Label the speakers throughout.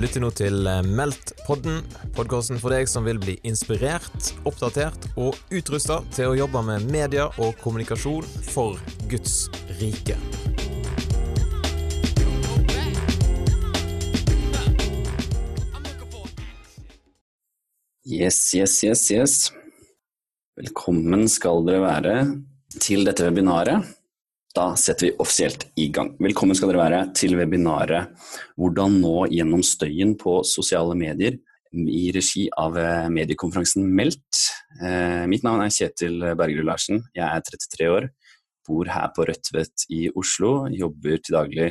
Speaker 1: Lytter nå til eh, Meldt-podden, podkasten for deg som vil bli inspirert, oppdatert og utrusta til å jobbe med media og kommunikasjon for Guds rike.
Speaker 2: Yes, yes, yes, yes. Velkommen skal dere være til dette webinaret. Da setter vi offisielt i gang. Velkommen skal dere være til webinaret 'Hvordan nå gjennom støyen på sosiale medier' i regi av eh, mediekonferansen Meldt. Eh, mitt navn er Kjetil Bergerud Larsen. Jeg er 33 år, bor her på Rødtvet i Oslo. Jobber til daglig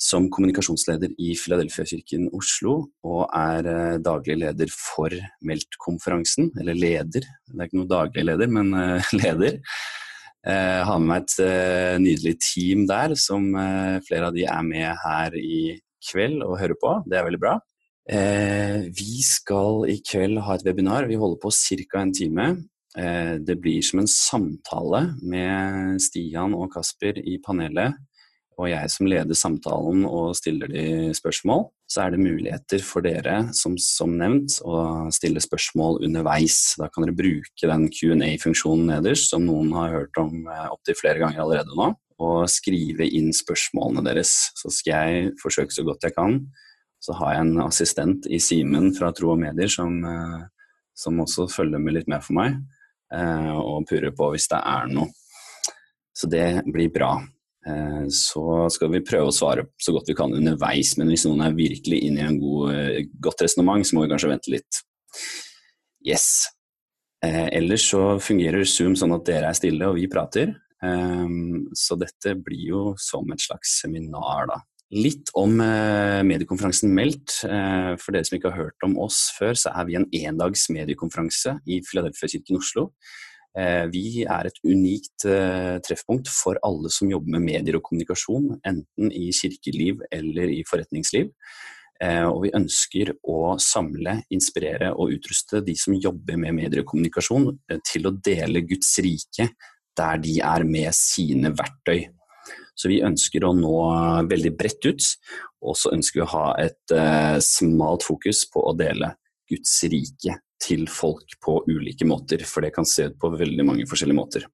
Speaker 2: som kommunikasjonsleder i Filadelfia-kirken Oslo, og er eh, daglig leder for Meldt-konferansen. Eller leder, det er ikke noe daglig leder, men leder. Jeg har med meg et eh, nydelig team der, som eh, flere av de er med her i kveld og hører på. Det er veldig bra. Uh, vi skal i kveld ha et webinar. Vi holder på ca. en time. det blir som en samtale med Stian og Kasper i panelet og jeg som leder samtalen og stiller de spørsmål, så er det muligheter for dere, som, som nevnt, å stille spørsmål underveis. Da kan dere bruke den Q&A-funksjonen nederst, som noen har hørt om eh, opptil flere ganger allerede nå, og skrive inn spørsmålene deres. Så skal jeg forsøke så godt jeg kan. Så har jeg en assistent i Simen fra Tro og Medier som, eh, som også følger med litt mer for meg, eh, og purrer på hvis det er noe. Så det blir bra. Eh, så skal vi prøve å svare så godt vi kan underveis. Men hvis noen er virkelig inne i en god, eh, godt resonnement, så må vi kanskje vente litt. Yes. Eh, ellers så fungerer Zoom sånn at dere er stille og vi prater. Så dette blir jo som et slags seminar, da. Litt om mediekonferansen Meldt. For dere som ikke har hørt om oss før, så er vi en endags mediekonferanse i Filadelfia-kirken Oslo. Eh, vi er et unikt eh, treffpunkt for alle som jobber med medier og kommunikasjon, enten i kirkeliv eller i forretningsliv. Eh, og vi ønsker å samle, inspirere og utruste de som jobber med medier og kommunikasjon, til å dele Guds rike der de er med sine verktøy. Så vi ønsker å nå veldig bredt ut, og så ønsker vi å ha et smalt fokus på å dele Guds rike til folk på ulike måter, for det kan se ut på veldig mange forskjellige måter.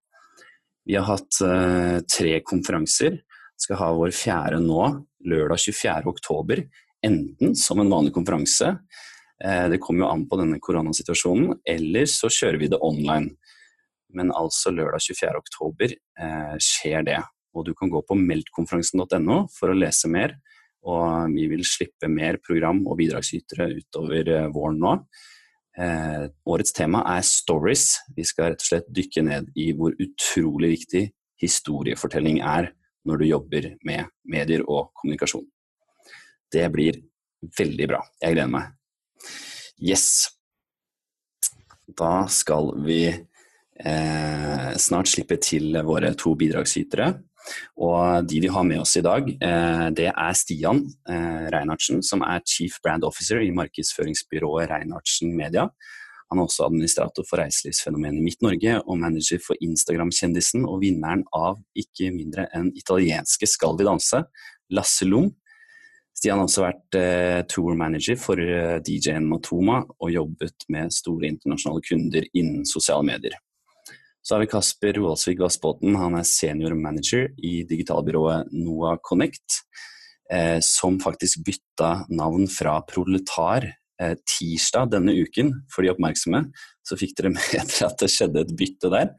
Speaker 2: Vi har hatt uh, tre konferanser. Skal ha vår fjerde nå, lørdag 24. oktober. Enten som en vanlig konferanse, uh, det kommer jo an på denne koronasituasjonen, eller så kjører vi det online. Men altså lørdag 24. oktober uh, skjer det. Og du kan gå på meldtkonferansen.no for å lese mer. Og vi vil slippe mer program og bidragsytere utover våren nå. Eh, årets tema er stories. Vi skal rett og slett dykke ned i hvor utrolig viktig historiefortelling er når du jobber med medier og kommunikasjon. Det blir veldig bra. Jeg gleder meg. Yes. Da skal vi eh, snart slippe til våre to bidragsytere. Og de vi har med oss i dag, eh, det er Stian eh, Reinhardsen, som er Chief Brand Officer i markedsføringsbyrået Reinhardsen Media. Han er også administrator for reiselivsfenomenet Midt-Norge og manager for Instagram-kjendisen og vinneren av ikke mindre enn italienske Skal vi danse, Lasse Lung. Stian har også vært eh, tour manager for eh, DJ-en Matoma og jobbet med store internasjonale kunder innen sosiale medier. Så har vi Kasper Roaldsvik Vassbotn, han er senior manager i digitalbyrået Noah Connect, eh, som faktisk bytta navn fra Proletar eh, tirsdag denne uken. For de oppmerksomme så fikk dere med dere at det skjedde et bytte der.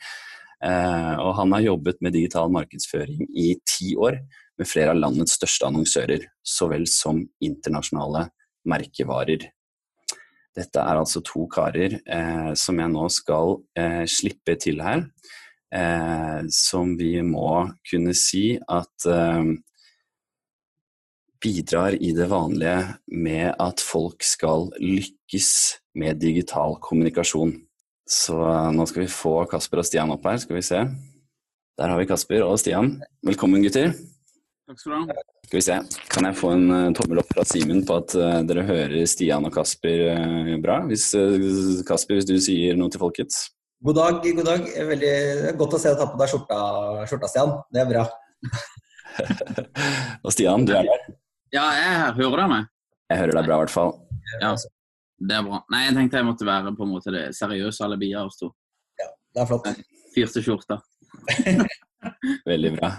Speaker 2: Eh, og han har jobbet med digital markedsføring i ti år med flere av landets største annonsører, så vel som internasjonale merkevarer. Dette er altså to karer eh, som jeg nå skal eh, slippe til her. Eh, som vi må kunne si at eh, bidrar i det vanlige med at folk skal lykkes med digital kommunikasjon. Så eh, nå skal vi få Kasper og Stian opp her, skal vi se. Der har vi Kasper og Stian. Velkommen, gutter.
Speaker 3: Takk skal du ha.
Speaker 2: Skal vi se, Kan jeg få en uh, tommel opp fra Simen på at uh, dere hører Stian og Kasper uh, bra? Hvis, Kasper, hvis du sier noe til folket?
Speaker 4: God dag, god dag. Veldig godt å se deg ta på deg skjorta, skjorta, Stian. Det er bra.
Speaker 2: og Stian, du er der?
Speaker 3: Ja, jeg er her. Hører dere meg?
Speaker 2: Jeg hører deg bra, i hvert fall.
Speaker 3: Ja, det er bra. Nei, jeg tenkte jeg måtte være på en måte det seriøse alibiet av oss to.
Speaker 4: Det er flott.
Speaker 3: Fyrte skjorta.
Speaker 2: Veldig bra.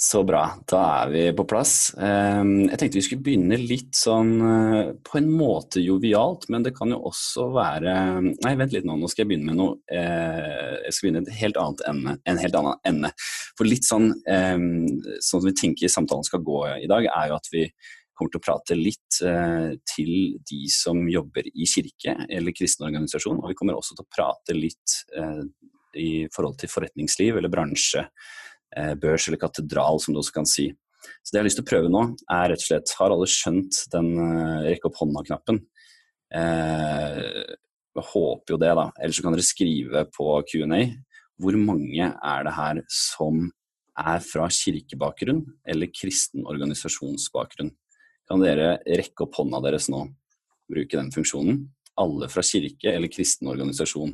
Speaker 2: Så bra. Da er vi på plass. Ehm, Jeg tenkte vi skulle begynne litt sånn eh, på en måte jovialt, men det kan jo også være Nei, vent litt nå. Nå skal jeg begynne med noe eh, Jeg skal begynne et helt annet ende. En helt annen ende. For litt sånn ehm, sånn som vi tenker samtalen skal gå i dag, er jo at vi kommer til å prate litt eh, til de som jobber i kirke eller kristen organisasjon, og vi kommer også til å prate litt i forhold til forretningsliv eller bransje børs eller katedral, som du også kan si. Så det jeg har lyst til å prøve nå, er rett og slett Har alle skjønt den uh, rekke opp hånda-knappen? Eh, jeg håper jo det, da. Ellers så kan dere skrive på Q&A. Hvor mange er det her som er fra kirkebakgrunn eller kristen organisasjonsbakgrunn? Kan dere rekke opp hånda deres nå? Bruke den funksjonen. Alle fra kirke eller kristen organisasjon.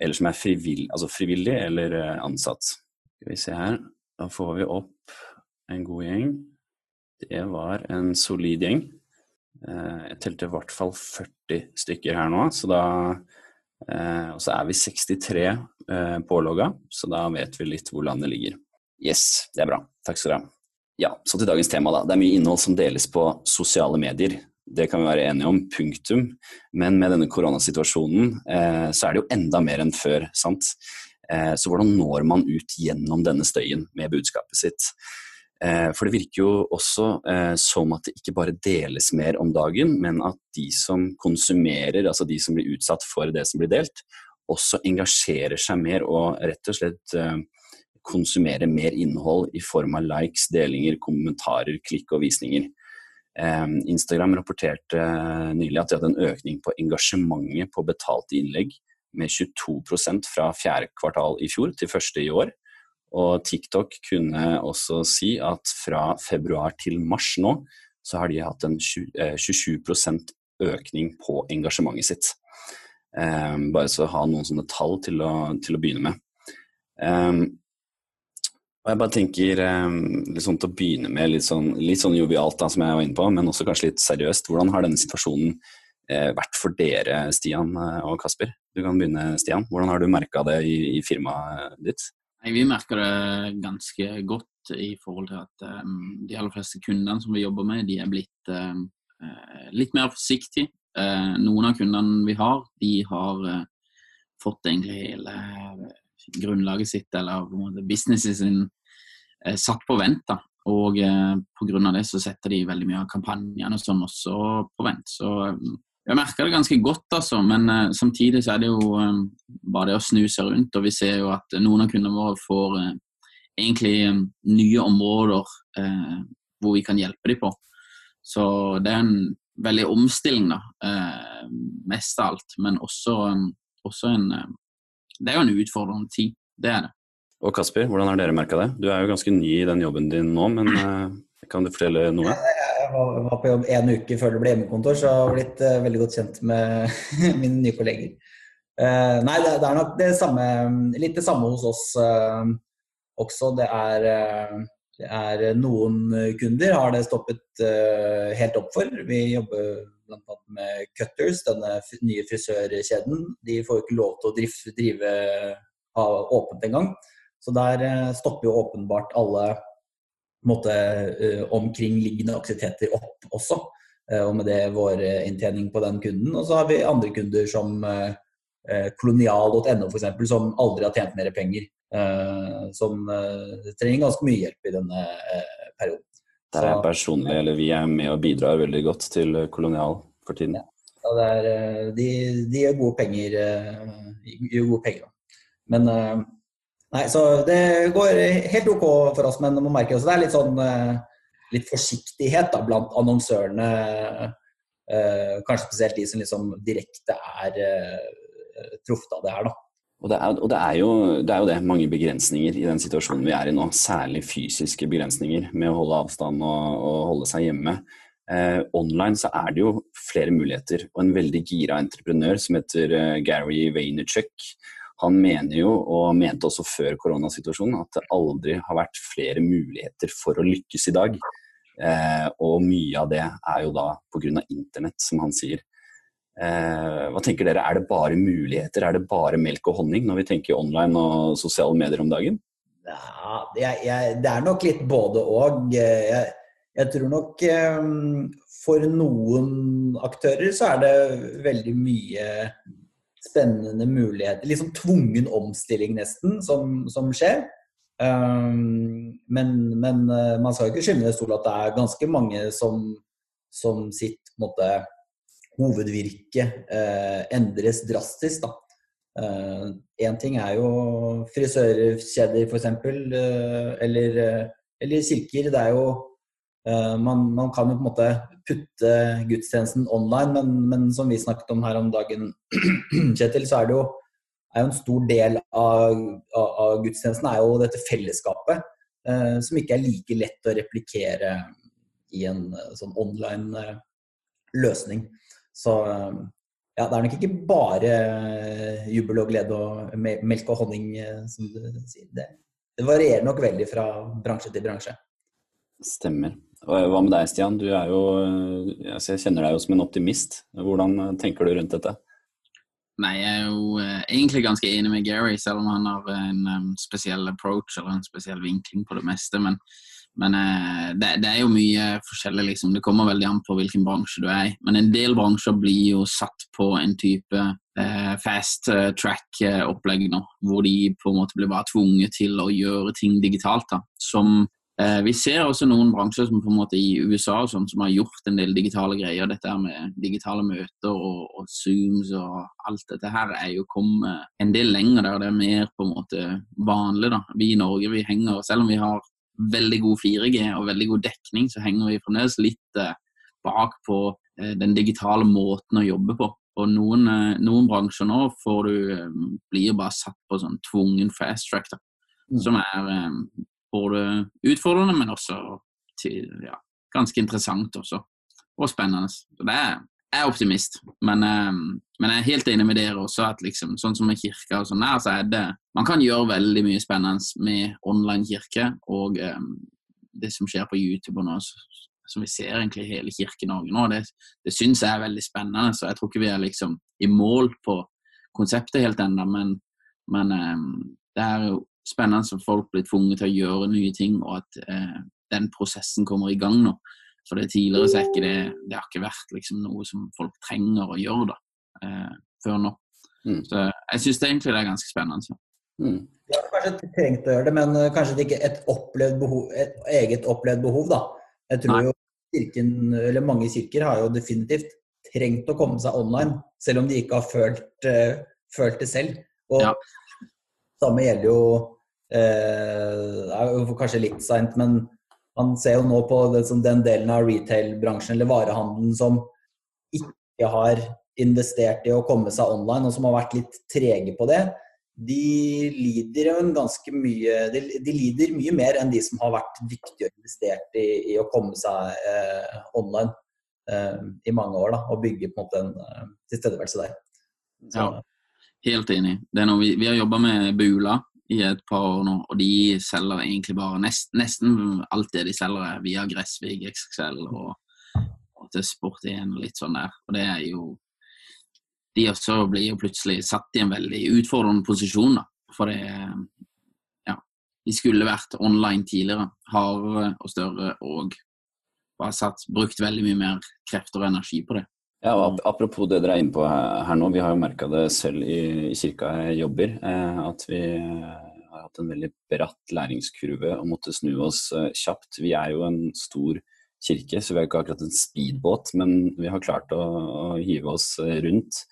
Speaker 2: Eller som er frivillig, altså frivillig eller eh, ansatt. Skal vi se her. Da får vi opp en god gjeng. Det var en solid gjeng. Eh, Jeg telte i hvert fall 40 stykker her nå, så da eh, Og så er vi 63 eh, pålogga, så da vet vi litt hvor landet ligger. Yes, det er bra. Takk skal dere ha. Ja, så til dagens tema, da. Det er mye innhold som deles på sosiale medier. Det kan vi være enige om, punktum. Men med denne koronasituasjonen så er det jo enda mer enn før, sant. Eh, så hvordan når man ut gjennom denne støyen med budskapet sitt? Eh, for det virker jo også eh, som at det ikke bare deles mer om dagen, men at de som konsumerer, altså de som blir utsatt for det som blir delt, også engasjerer seg mer og rett og slett konsumerer mer innhold i form av likes, delinger, kommentarer, klikk og visninger. Instagram rapporterte nylig at de hadde en økning på engasjementet på betalte innlegg med 22% fra fjerde kvartal i fjor til første i år. Og TikTok kunne også si at fra februar til mars nå, så har de hatt en 20, eh, 27 økning på engasjementet sitt. Eh, bare så å ha noen sånne tall til å, til å begynne med. Um, og jeg bare tenker um, sånn til å begynne med litt sånn, litt sånn jovialt, da, som jeg var inne på, men også kanskje litt seriøst. Hvordan har denne situasjonen vært for dere, Stian eh, og Kasper? Du kan begynne, Stian. Hvordan har du merka det i, i firmaet ditt?
Speaker 3: Vi merker det ganske godt i forhold til at um, de aller fleste kundene som vi jobber med, de er blitt um, uh, litt mer forsiktige. Uh, noen av kundene vi har, de har uh, fått egentlig hele grunnlaget sitt, eller på en businessen sin, satt på vent. da. Og eh, pga. det så setter de veldig mye av kampanjene og sånn også på vent. Så um, jeg merker det ganske godt, altså. Men uh, samtidig så er det jo eh, bare det å snu seg rundt. Og vi ser jo at noen av kundene våre får uh, egentlig um, nye områder uh, hvor vi kan hjelpe dem på. Så det er en veldig omstilling, da. mest av alt. Men også, um, også en Det er jo en utfordrende tid. Det er det.
Speaker 2: Og Kasper, hvordan har dere merka det? Du er jo ganske ny i den jobben din nå, men kan du fortelle noe?
Speaker 4: Jeg var, på jobb en uke før det ble hjemmekontor, så jeg har blitt eh, veldig godt kjent med mine nye kolleger. Eh, nei, det, er nok det samme, litt det samme hos oss eh, også. Det er, det er noen kunder har det stoppet helt opp for. Vi jobber bl.a. med Cutters, denne nye frisørkjeden. De får jo ikke lov til å drive, drive åpent engang. Så der stopper jo åpenbart alle måte, eh, omkringliggende aktiviteter opp også. Eh, og med det vår eh, inntjening på den kunden. Og så har vi andre kunder som kolonial.no f.eks., som aldri har tjent mer penger. som trenger ganske mye hjelp i denne perioden.
Speaker 2: Der er jeg personlig, eller vi er med og bidrar veldig godt til Kolonial for tiden.
Speaker 4: Ja, det er, de, de gjør gode penger. gode penger. Men Nei, så det går helt OK for oss, men man merker også det er litt sånn eh, litt forsiktighet da, blant annonsørene. eh, Kanskje spesielt de som liksom direkte er eh, truffet av det her, da.
Speaker 2: Og, det er, og det, er jo, det er jo det, mange begrensninger i den situasjonen vi er i nå. Særlig fysiske begrensninger med å holde avstand og, og holde seg hjemme. Eh, online så er det jo flere muligheter, og en veldig gira entreprenør som heter Gary Vaynerchuk, han mener jo, og mente også før koronasituasjonen, at det aldri har vært flere muligheter for å lykkes i dag. Eh, og mye av det er jo da pga. internett, som han sier. Eh, hva tenker dere, er det bare muligheter, er det bare melk og honning når vi tenker online og sosiale medier om dagen?
Speaker 4: Ja, jeg, jeg, det er nok litt både og. Jeg, jeg tror nok um, for noen aktører så er det veldig mye spennende muligheter. Litt sånn tvungen omstilling, nesten, som, som skjer. Um, men, men uh, man skal jo ikke skylde i stol at det er ganske mange som, som sitt måte, hovedvirke eh, endres drastisk. Én eh, ting er jo frisørkjeder, f.eks., eh, eller, eller kirker. Det er jo man, man, kan jo på en måte putte gudstjenesten online, men, men, som vi snakket om her om dagen, Kjetil, så er det jo er en stor del av, av, av gudstjenesten er jo dette fellesskapet, eh, som ikke er like lett å replikere i en eh, sånn online eh, løsning. Så eh, ja, det er nok ikke bare eh, jubel og glede og melk og honning, som du sier. Det, det varierer nok veldig fra bransje til bransje.
Speaker 2: Stemmer. Og hva med deg, Stian? Du er jo, altså jeg kjenner deg jo som en optimist. Hvordan tenker du rundt dette?
Speaker 3: Nei, jeg er jo eh, egentlig ganske enig med Gary, selv om han har en spesiell approach eller en spesiell vinkling på det meste. Men, men eh, det, det, er jo mye forskjellig, liksom. Det kommer veldig an på hvilken bransje du er i. Men en del bransjer blir jo satt på en type eh, fast eh, track-opplegg nå, hvor de på en måte blir bare tvunget til å gjøre ting digitalt. da, som Eh, vi ser også noen bransjer som på en måte i USA sånn, som har gjort en del digitale greier. Dette med digitale møter og, og, Zooms og alt dette her er jo kommet en del lenger der det er mer på en måte vanlig. da. Vi i Norge vi henger, selv om vi har veldig god 4G og veldig god dekning, så henger vi fremdeles litt eh, bak på eh, den digitale måten å jobbe på. Og noen, eh, noen bransjer nå får du, eh, blir bare satt på sånn tvungen fast track. da. Mm. Som er eh, både utfordrende, men også til, ja, ganske interessant også. Og spennende. Så det er, jeg er optimist, men, um, men, jeg er helt enig med dere også at liksom, sånn som med kirka og sånn der, så er det Man kan gjøre veldig mye spennende med online kirke og um, det som skjer på YouTube og nå, som vi ser egentlig hele Kirke-Norge nå, det, det syns jeg er veldig spennende. Så jeg tror ikke vi er liksom i mål på konseptet helt ennå, men, men um, det er jo spennende at folk blir tvunget til å gjøre nye ting, og at eh, den prosessen kommer i gang nå. For det tidligere så er ikke det Det har ikke vært liksom noe som folk trenger å gjøre da, eh, før nå. Mm. Så jeg syns egentlig det er ganske spennende.
Speaker 4: Mm. Ja, har kanskje trengt å gjøre det, men kanskje kanskje ikke et, opplevd behov, et eget opplevd behov, da. Jeg tror Nei. jo kirken, eller mange kirker har jo definitivt trengt å komme seg online, selv om de ikke har følt, uh, følt det selv. Og ja. samme gjelder jo Eh, det er kanskje litt seint, men man ser jo nå på det, den delen av retail-bransjen eller varehandelen som ikke har investert i å komme seg online, og som har vært litt trege på det. De lider jo en ganske mye de, de, lider mye mer enn de som har vært dyktige og investert i, i å komme seg eh, online eh, i mange år da, og bygge på en måte en uh, tilstedeværelse der.
Speaker 3: Så, ja, helt enig. Vi, vi, har jobba med Bula, i et par år nå, og de selger egentlig bare nest, nesten alt det de selger via Gressvig, XXL og, og til Sport1 og litt sånn der. Og det er jo De også blir jo plutselig satt i en veldig utfordrende posisjon, da. For det Ja. De skulle vært online tidligere, hardere og større og bare satt, brukt veldig mye mer krefter og energi på det.
Speaker 2: Ja, og Apropos det dere er inne på her nå, vi har jo merka det selv i, i kirka jeg jobber, eh, at vi har hatt en veldig bratt læringskurve og måtte snu oss eh, kjapt. Vi er jo en stor kirke, så vi er ikke akkurat en speedbåt, men vi har klart å, å hive oss eh, rundt.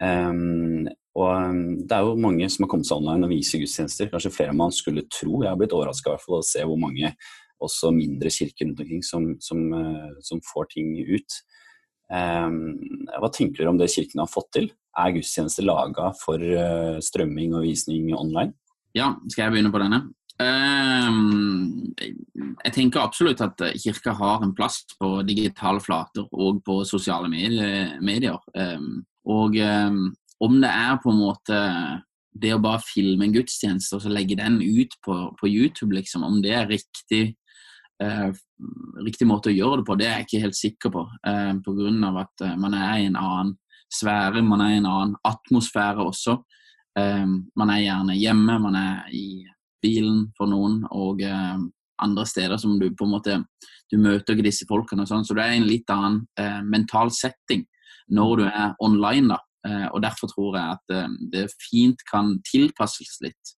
Speaker 2: Um, og det er jo mange som har kommet seg online og viser gudstjenester, kanskje flere man skulle tro. Jeg har blitt overraska å se hvor mange også mindre kirker rundt omkring som, som, som får ting ut. Ehm, hva tenker dere om det Kirken har fått til? Er gudstjenester laga for eh, strømming og visning online?
Speaker 3: Ja, skal jeg begynne på denne? Ehm, jeg tenker absolutt at kirka har en plass på digitale flater og på sosiale medier. Ehm, og om det er på en måte det å bare filme en gudstjeneste og så legge den ut på, på YouTube, liksom, om det er riktig eh, riktig måte å gjøre det på, det er jeg ikke helt sikker på. Eh, Pga. at eh, man er i en annen sfære, man er i en annen atmosfære også. Eh, man er gjerne hjemme, man er i bilen for noen, og eh, andre steder som du på en måte Du møter ikke disse folkene og sånn, så det er en litt annen eh, mental setting når du er online, da. Eh, og derfor tror jeg at det fint kan tilpasses litt.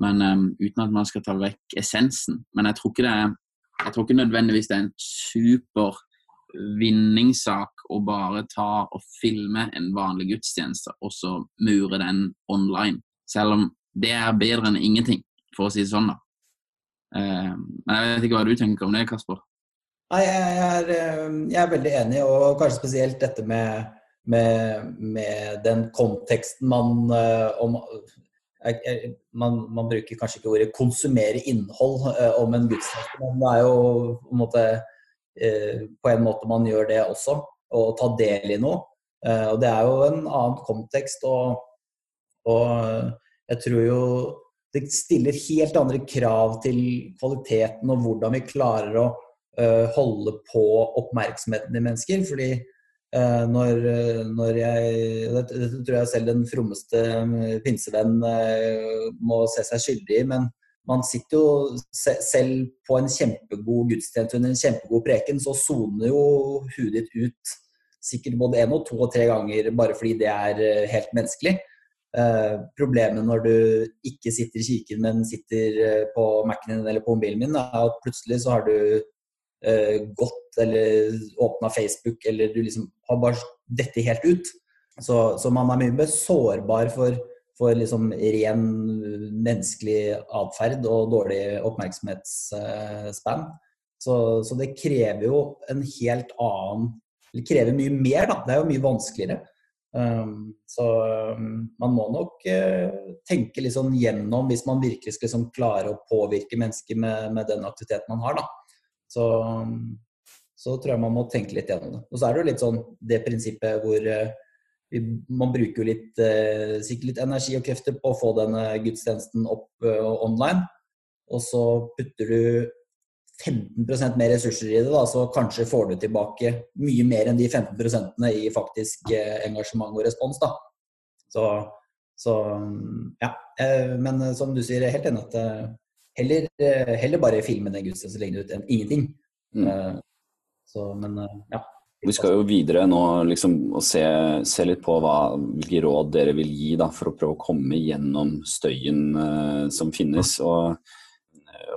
Speaker 3: Men uten at man skal ta vekk essensen. Men jeg tror ikke det er jeg tror ikke nødvendigvis det er en super vinningssak å bare ta og filme en vanlig gudstjeneste og så mure den online. Selv om det er bedre enn ingenting, for å si det sånn, da. Uh, men jeg vet ikke hva du tenker om det, Kasper?
Speaker 4: Nei, jeg er, eh, jeg er veldig enig, og kanskje spesielt dette med, med, med den konteksten man uh, jeg, man, man, bruker kanskje ikke ordet 'konsumere innhold' eh, om en gudstjeneste, men det er jo på en, måte, eh, på en måte man gjør det også. Å ta del i noe. Eh, og det er jo en annen kontekst. Og, og, jeg tror jo det stiller helt andre krav til kvaliteten og hvordan vi klarer å holde på oppmerksomheten til mennesker. fordi Eh, når, når jeg Dette tror jeg selv den frommeste eh, pinsevenn eh, må se seg skyldig i. Men man sitter jo selv på en kjempegod gudstjeneste under en kjempegod preken, så soner jo huet ditt ut sikkert både én og to og tre ganger bare fordi det er helt menneskelig. Eh, problemet når du ikke sitter i kirken, men sitter på Mac-en din eller på mobilen min, er at plutselig så har du eh, gått eller åpna Facebook, eller du liksom har bare dette helt ut. Så, så man er mye mer sårbar for, for liksom ren menneskelig atferd og dårlig oppmerksomhetsspann. Så, så, det krever jo en helt annen Det krever mye mer, da. Det er jo mye vanskeligere. Um, så um, man må nok uh, tenke litt sånn gjennom, hvis man virkelig skal liksom klare å påvirke mennesker med, med den aktiviteten man har, da. Så, så, tror jeg man må tenke litt gjennom det. Og så er det jo litt sånn det prinsippet hvor eh, vi, man bruker jo litt, eh, sikkert litt energi og krefter på å få denne gudstjenesten opp eh, online. Og så putter du 15% mer ressurser i det, da, så kanskje får du tilbake mye mer enn de 15% i faktisk engasjement og respons. Da. Så, så ja. Men som du sier, er helt enig at heller, eh, heller bare filme den gudstjenesten legge ut enn ingenting. Mm. Eh, så, men eh, ja.
Speaker 2: Vi skal jo videre nå liksom, og se, se, litt på hva, hvilke råd dere vil gi da, for å prøve å komme gjennom støyen uh, som finnes. Og,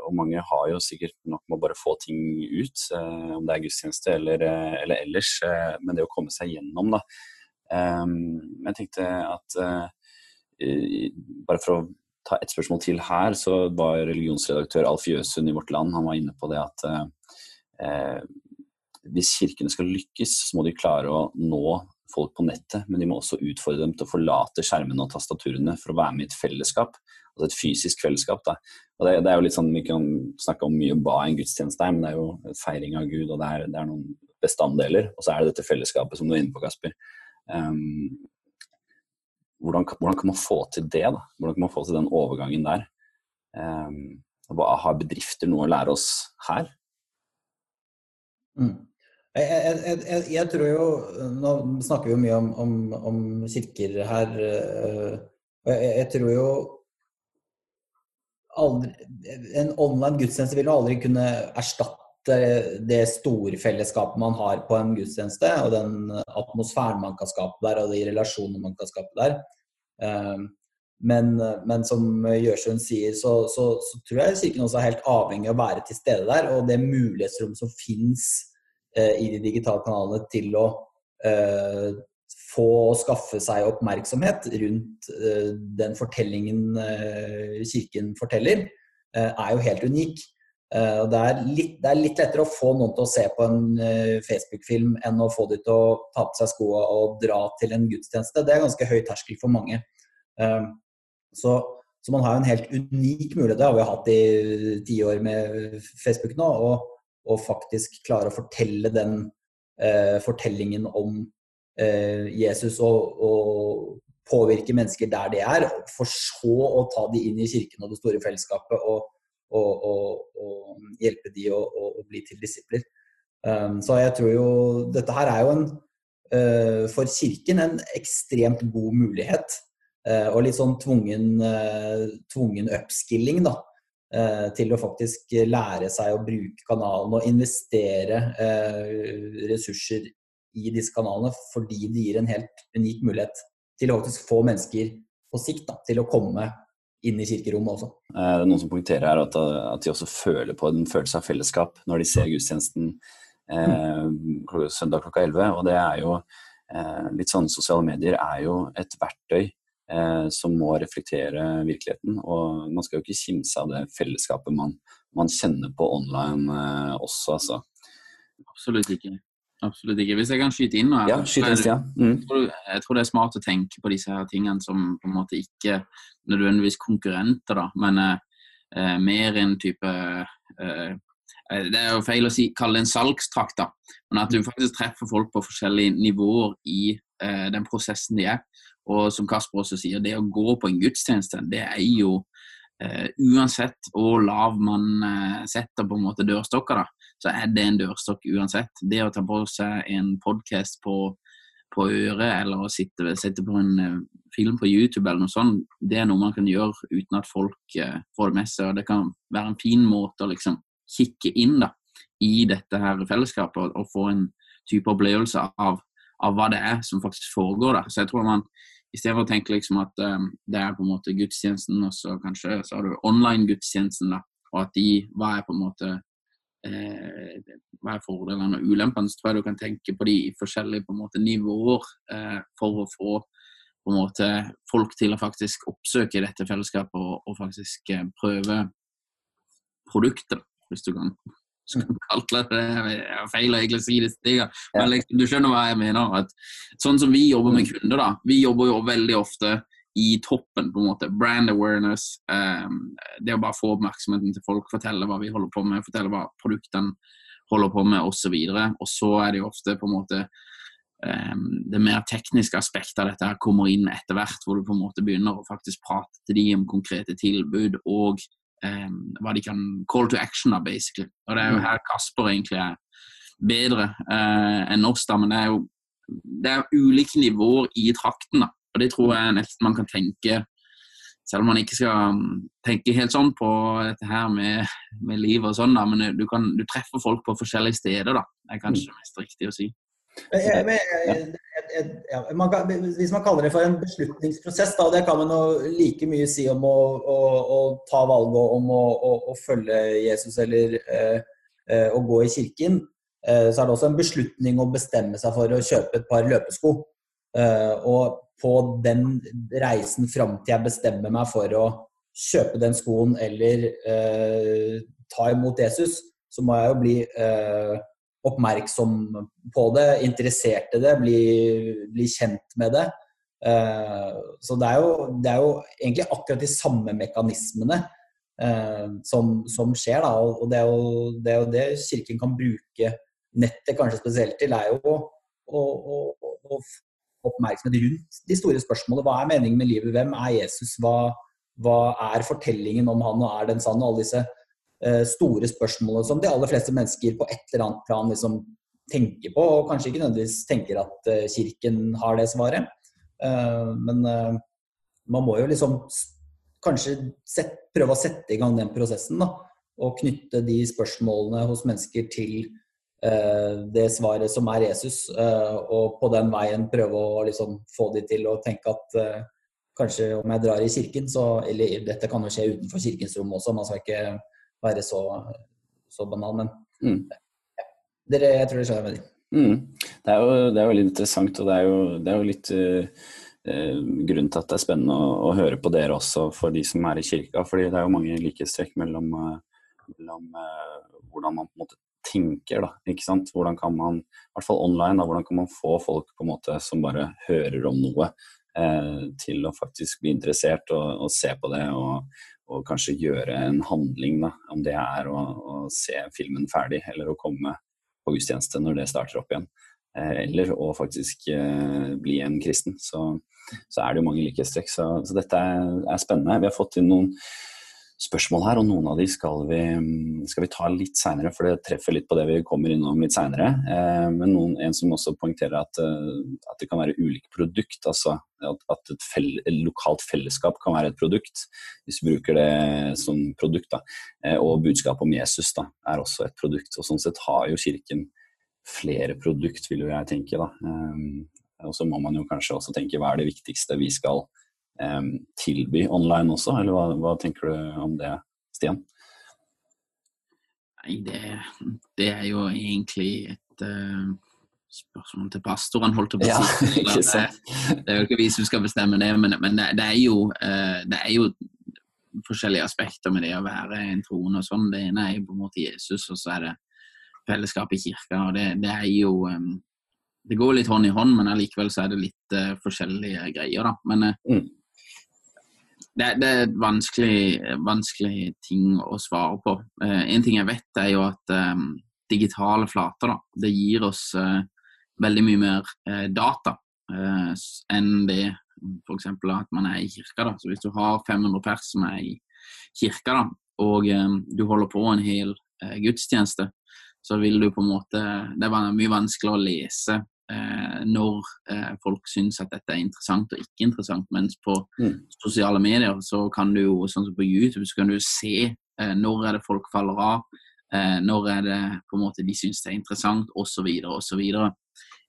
Speaker 2: og, mange har jo sikkert nok med å bare få ting ut, uh, om det er gudstjeneste eller, uh, eller ellers. men det å komme seg gjennom, da. Um, jeg tenkte at bare for å ta et spørsmål til her, så var religionsredaktør Alf Jøsund i Vårt Land han var inne på det at eh, hvis kirkene skal lykkes, så må de klare å nå folk på nettet, men de må også utfordre dem til å forlate skjermene og tastaturene for å være med i et fellesskap. Altså et fysisk fellesskap. Da. Og det, det, er jo litt sånn, Vi kan snakke om mye hva en gudstjeneste er, men det er jo feiring av Gud, og det er, det er noen bestanddeler. Og så er det dette fellesskapet som du er inne på, Kasper. Um, hvordan, hvordan, kan man få til det? da? Hvordan kan man få til den overgangen der? Um, har bedrifter noe å lære oss her?
Speaker 4: Mm. Jeg, jeg, jeg, jeg, tror jo Nå snakker vi jo mye om, om, om kirker her. Øh, og jeg, tror jo aldri, En online gudstjeneste vil jo aldri kunne erstatte det store fellesskapet man har på en gudstjeneste, og den atmosfæren man kan skape der, og de relasjonene man kan skape der. Ehm, men, men som Gjørsund sier, så, så, så, tror jeg Kirken også er helt avhengig av å være til stede der. Og det mulighetsrom som fins eh, i de digitale kanalene til å eh, få og skaffe seg oppmerksomhet rundt eh, den fortellingen eh, Kirken forteller, eh, er jo helt unik. Uh, det, er litt, det, er litt, lettere å få noen til å se på en uh, Facebook-film enn å få dem til å ta på seg skoene og dra til en gudstjeneste. Det er ganske høy terskel for mange. Uh, så, så, man har jo en helt unik mulighet, det har vi hatt i tiår med Facebook nå, å faktisk klare å fortelle den fortellingen om Jesus og, og, påvirke mennesker der de er, for så å ta de inn i kirken og det store fellesskapet. og og, og, og hjelpe de å, bli til disipler. Um, så jeg tror jo Dette her er jo en, uh, for Kirken en ekstremt god mulighet. Uh, og litt sånn tvungen, uh, tvungen upskilling, da. til å faktisk lære seg å bruke kanalen og investere ressurser i disse kanalene fordi det gir en helt unik mulighet til å faktisk få mennesker på sikt da, til å komme inn i kirkerommet også.
Speaker 2: Det er noen som poengterer her at, at, de også føler på en følelse av fellesskap når de ser gudstjenesten eh, søndag klokka 11. Og det er jo eh, litt sånn Sosiale medier er jo et verktøy eh, som må reflektere virkeligheten. Og man skal jo ikke kimse av det fellesskapet man, man kjenner på online eh, også, altså.
Speaker 3: Absolutt ikke. Absolutt ikke. Hvis jeg kan skyte inn
Speaker 2: ja, skyte inn, ja. Mm.
Speaker 3: Jeg, tror, jeg, tror, det er smart å tenke på disse her tingene som på en måte ikke nødvendigvis konkurrenter, da, men eh, eh mer en type eh, eh, Det er jo feil å si, kalle det en salgstrakt, da, men at du faktisk treffer folk på forskjellige nivåer i eh, den prosessen de er. Og som Kasper også sier, det å gå på en gudstjeneste, det er jo Uh, uansett hvor lav man setter på en måte dørstokker, da, så er det en dørstokk uansett. Det å ta på seg en podkast på, på, øret eller å sitte, sitte på en uh, film på YouTube eller noe sånt, det er noe man kan gjøre uten at folk får det med seg. og Det kan være en fin måte å liksom kikke inn da, i dette her fellesskapet og, og få en type opplevelse av, av, hva det er som faktisk foregår da. Så jeg tror man i stedet for å tenke liksom at um, det er på en måte gudstjenesten, og så kanskje så har du online-gudstjenesten, da, og at de Hva er på en måte eh, hva er fordelene og ulempene? Så tror jeg du kan tenke på de forskjellige på en måte, nivåer eh, for å få på en måte, folk til å faktisk oppsøke dette fellesskapet og, og faktisk eh, prøve produktet, hvis du kan som kaller det er feil å egentlig si det stiger. Men liksom, du skjønner hva jeg mener. at Sånn som vi jobber med mm. kunder, da. Vi jobber jo veldig ofte i toppen, på en måte. Brand awareness. Um, det å bare få oppmerksomheten til folk, fortelle hva vi holder på med, fortelle hva produktene holder på med, osv. Og, og så er det jo ofte på en måte um, det mer tekniske aspektet av dette her kommer inn etter hvert, hvor du på en måte begynner å faktisk prate til dem om konkrete tilbud og um, hva de kan call to action, da, basically. Og det er jo mm. her Kasper egentlig er bedre uh, enn oss, da, men det er jo det er ulike nivåer i trakten. da, og Det tror jeg nesten man kan tenke selv om man ikke skal mm, tenke helt sånn på dette her med, med liv og sånn, da, men du, kan, du, treffer folk på forskjellige steder, da. Det er kanskje mest riktig å si.
Speaker 4: Men, men, ja, man kan, hvis man kaller det for en beslutningsprosess, da, det kan man like mye si om å, å, å ta valget om å, å, følge Jesus eller eh, eh, å gå i kirken. Eh, så er det også en beslutning å bestemme seg for å kjøpe et par løpesko. Eh, og på den reisen fram til jeg bestemmer meg for å kjøpe den skoen eller eh, ta imot Jesus, så må jeg jo bli eh, oppmerksom på det, interessert i det, bli, bli kjent med det. Så det er, jo, det er, jo, egentlig akkurat de samme mekanismene som, som, skjer. Da. Og det er, jo, det er, jo, det Kirken kan bruke nettet kanskje spesielt til, er jo å, å, å, oppmerksomhet rundt de store spørsmålene. Hva er meningen med livet? Hvem er Jesus? Hva, hva er fortellingen om han, og er den sann? Og alle disse Eh, store spørsmålene som de aller fleste mennesker på et eller annet plan liksom tenker på, og kanskje ikke nødvendigvis tenker at eh, kirken har det svaret. Eh, men man må jo liksom kanskje set, prøve å sette i gang den prosessen, da. Og knytte de spørsmålene hos mennesker til det svaret som er Jesus. og på den veien prøve å liksom få de til å tenke at kanskje om jeg drar i kirken, så Eller dette kan jo skje utenfor kirkens rom også, man skal ikke være så, så banal. Men mm. ja, dere, jeg tror dere skjønner med de.
Speaker 2: Mm. Det, er jo, det er veldig interessant, og det er jo, det er jo litt uh, grunnen til at det er spennende å, å, høre på dere også, for de som er i kirka. fordi det er jo mange likhetstrekk mellom, mellom uh, hvordan man på en måte tenker. da, ikke sant? Hvordan kan man, i hvert fall online, da, hvordan kan man få folk på en måte som bare hører om noe, til å faktisk bli interessert og, og se på det og, og kanskje gjøre en handling, da, om det er å, å, se filmen ferdig eller å komme på gudstjeneste når det starter opp igjen. Eh, eller å faktisk eh, bli en kristen. Så, så, er det jo mange likhetstrekk. Så, så, dette er, er, spennende. Vi har fått inn noen spørsmål her, og noen av de skal vi, skal vi ta litt seinere, for det treffer litt på det vi kommer innom litt seinere. Eh, men noen, en som også poengterer at, eh, at, det kan være ulike produkt, altså at, et, fell, et, lokalt fellesskap kan være et produkt, hvis vi bruker det som produkt. Da. Eh, og budskapet om Jesus da, er også et produkt. og Sånn sett har jo Kirken flere produkt, vil jo jeg tenke. da. Og så må man jo kanskje også tenke hva er det viktigste vi skal tilby online også, eller hva, hva, tenker du om det, Stian?
Speaker 3: Nei, det, det er jo egentlig et uh, spørsmål til pastoren, holdt jeg på å si. Ja, det, det, er jo ikke vi som skal bestemme det, men, men det, det, er jo, uh, det er jo forskjellige aspekter med det å være en troende og sånn. Det ene er jo på en måte Jesus, og så er det fellesskap i kirka. og Det, det er jo um, Det går litt hånd i hånd, men allikevel så er det litt uh, forskjellige greier, da. Men uh, mm det, det, er vanskelig, vanskelig, ting å svare på. Eh, en ting jeg vet, er jo at eh, digitale flater da, det gir oss eh, veldig mye mer uh, data enn det f.eks. at man er i kirka. da. Så Hvis du har 500 pers som er i kirka, da, og um, du holder på en hel gudstjeneste, så vil du på en måte Det er mye vanskeligere å lese eh, når eh, folk syns at dette er interessant og ikke interessant. Mens på mm. sosiale medier så kan du jo, sånn som på YouTube, så kan du se eh, når er det folk faller av, eh, når er det på en måte de syns det er interessant, osv. osv.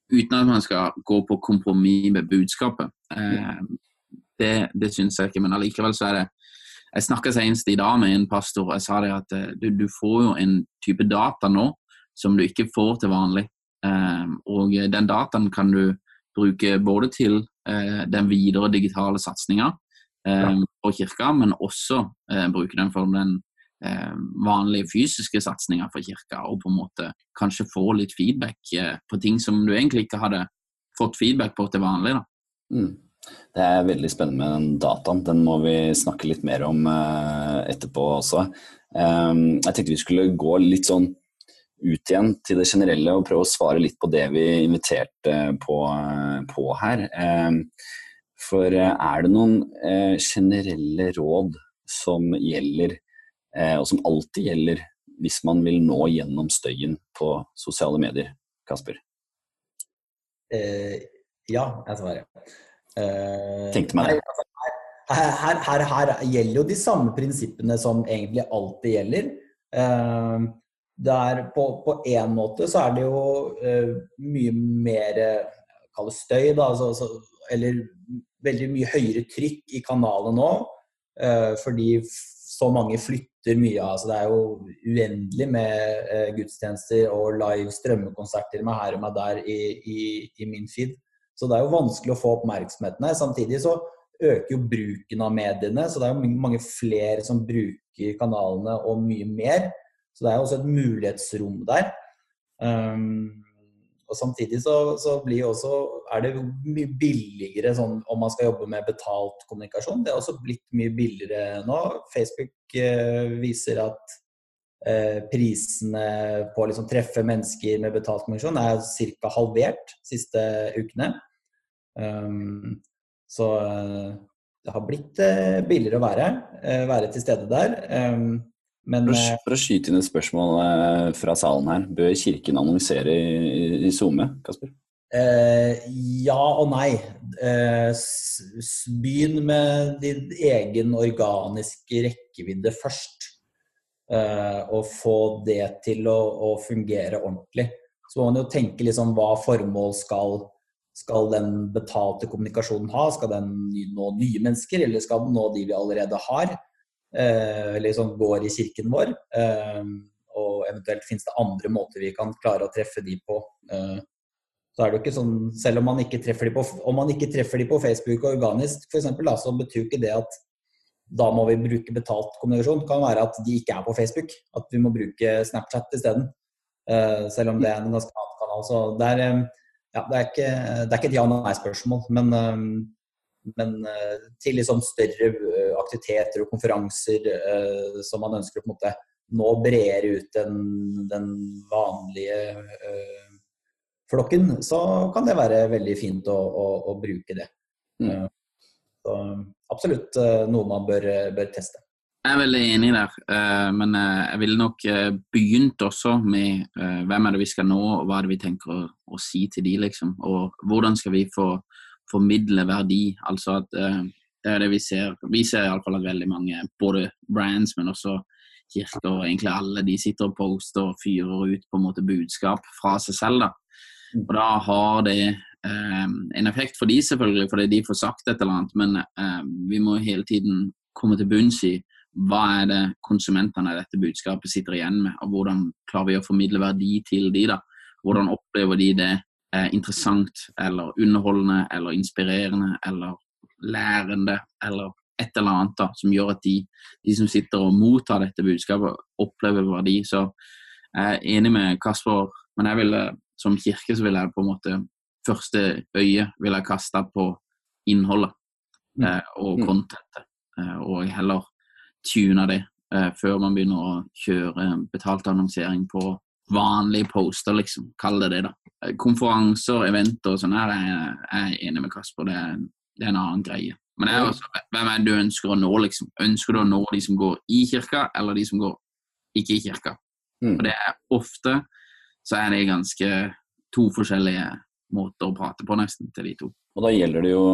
Speaker 3: Uten at man skal gå på kompromiss med budskapet. Eh, det det syns jeg ikke, men allikevel så er det jeg snakka senest i dag med en pastor og jeg sa det at eh, du, du, får jo en type data nå som du ikke får til vanlig. Ehm, og den dataen kan du bruke både til eh, den videre digitale satsinga ehm, på kirka, men også eh, bruke den for den ehm, vanlige fysiske satsinga for kirka, og på en måte kanskje få litt feedback eh, på ting som du egentlig ikke hadde fått feedback på til vanlig. da. Mm.
Speaker 2: Det er veldig spennende med den dataen. Den må vi snakke litt mer om etterpå også. jeg tenkte vi skulle gå litt sånn ut igjen til det generelle og prøve å svare litt på det vi inviterte på, på her. Eh, for eh, er det noen eh, generelle råd som gjelder, og som alltid gjelder, hvis man vil nå gjennom støyen på sosiale medier? Kasper?
Speaker 4: Eh, ja, jeg svarer.
Speaker 2: Eh, Tenkte meg det. Altså,
Speaker 4: her, her, her, her, gjelder jo de samme prinsippene som egentlig alltid gjelder. Eh, der på, på en måte så er det jo uh, mye mer Kall det støy, da. Altså, altså, eller veldig mye høyere trykk i kanalen nå. Uh, fordi så mange flytter mye. av. Altså, det er jo uendelig med uh, gudstjenester og live strømmekonserter med her og med der i, i, i, min feed. Så det er jo vanskelig å få oppmerksomheten her. Samtidig så øker jo bruken av mediene, så det er jo mange flere som bruker kanalene og mye mer. Så det er også et mulighetsrom der. Um, og Samtidig så, så også, er det mye billigere sånn, om man skal jobbe med betalt kommunikasjon. Det er også blitt mye billigere nå. Facebook eh, viser at eh, prisene på å liksom, treffe mennesker med betalt kommunikasjon er ca. halvert de siste ukene. Um, så eh, det har blitt eh, billigere å være, eh, være til stede der. Um,
Speaker 2: men, for, å, eh, for, å, skyte inn et spørsmål eh, fra salen her. Bør Kirken annonsere i, i SoMe, Kasper?
Speaker 4: Eh, ja og nei. Eh, begynn med din egen organiske rekkevidde først. Eh, og få det til å, å, fungere ordentlig. Så må man jo tenke liksom hva formål skal, skal den betalte kommunikasjonen ha. Skal den nå nye mennesker, eller skal den nå de vi allerede har? Eh, eller som går i kirken vår. Eh, og eventuelt finnes det andre måter vi kan klare å treffe de på. Eh, så er det jo ikke sånn, Selv om man ikke treffer de på, om man ikke treffer de på Facebook organisk, for eksempel, så betyr ikke det at da må vi bruke betalt kommunikasjon. Det kan være at de ikke er på Facebook. At vi må bruke Snapchat isteden. Selv om det er en ganske annen kanal. Så det er, ja, det er ikke, det er ikke et ja-nei-spørsmål. Um, men eh, til liksom større eh, aktiviteter og konferanser eh, som man ønsker å på en måte nå bredere ut enn den vanlige flokken, så kan det være veldig fint å, å, å bruke det. Mm. Så absolutt noe man bør, bør, teste.
Speaker 3: Jeg er veldig enig der, men jeg ville nok begynt også med hvem er det vi skal nå, og hva er det vi tenker å, å si til de, liksom. Og hvordan skal vi få formidle verdi. Altså at det er det vi ser. Vi ser iallfall at veldig mange, både brands, men også kirker og egentlig alle, de sitter og poster og fyrer ut på en måte budskap fra seg selv. da. Mm. Og da har det eh, en effekt for de selvfølgelig, fordi de får sagt et eller annet, men eh, vi må hele tiden komme til bunns i hva er det konsumentene i dette budskapet sitter igjen med, og hvordan klarer vi å formidle verdi til de da. Hvordan opplever de det eh, interessant eller underholdende eller inspirerende eller lærende eller et eller annet da, som gjør at de, de som sitter og mottar dette budskapet, opplever verdi. Så jeg er enig med Kasper, men jeg ville, som kirke så vil jeg på en måte første øye vil jeg kaste på innholdet mm. eh, og mm. contentet, eh, og heller tune det eh, før man begynner å kjøre betalt annonsering på vanlige poster, liksom. Kall det det, da. Eh, konferanser, eventer og sånn her er jeg enig med Kasper. Det er, det er en annen greie. Men er også, hvem er det du ønsker å nå, liksom? Ønsker du å nå de som går i kirka, eller de som går ikke i kirka? Mm. Og det er ofte så er det ganske to forskjellige måter å prate på, nesten, til de to.
Speaker 2: Og da gjelder det jo,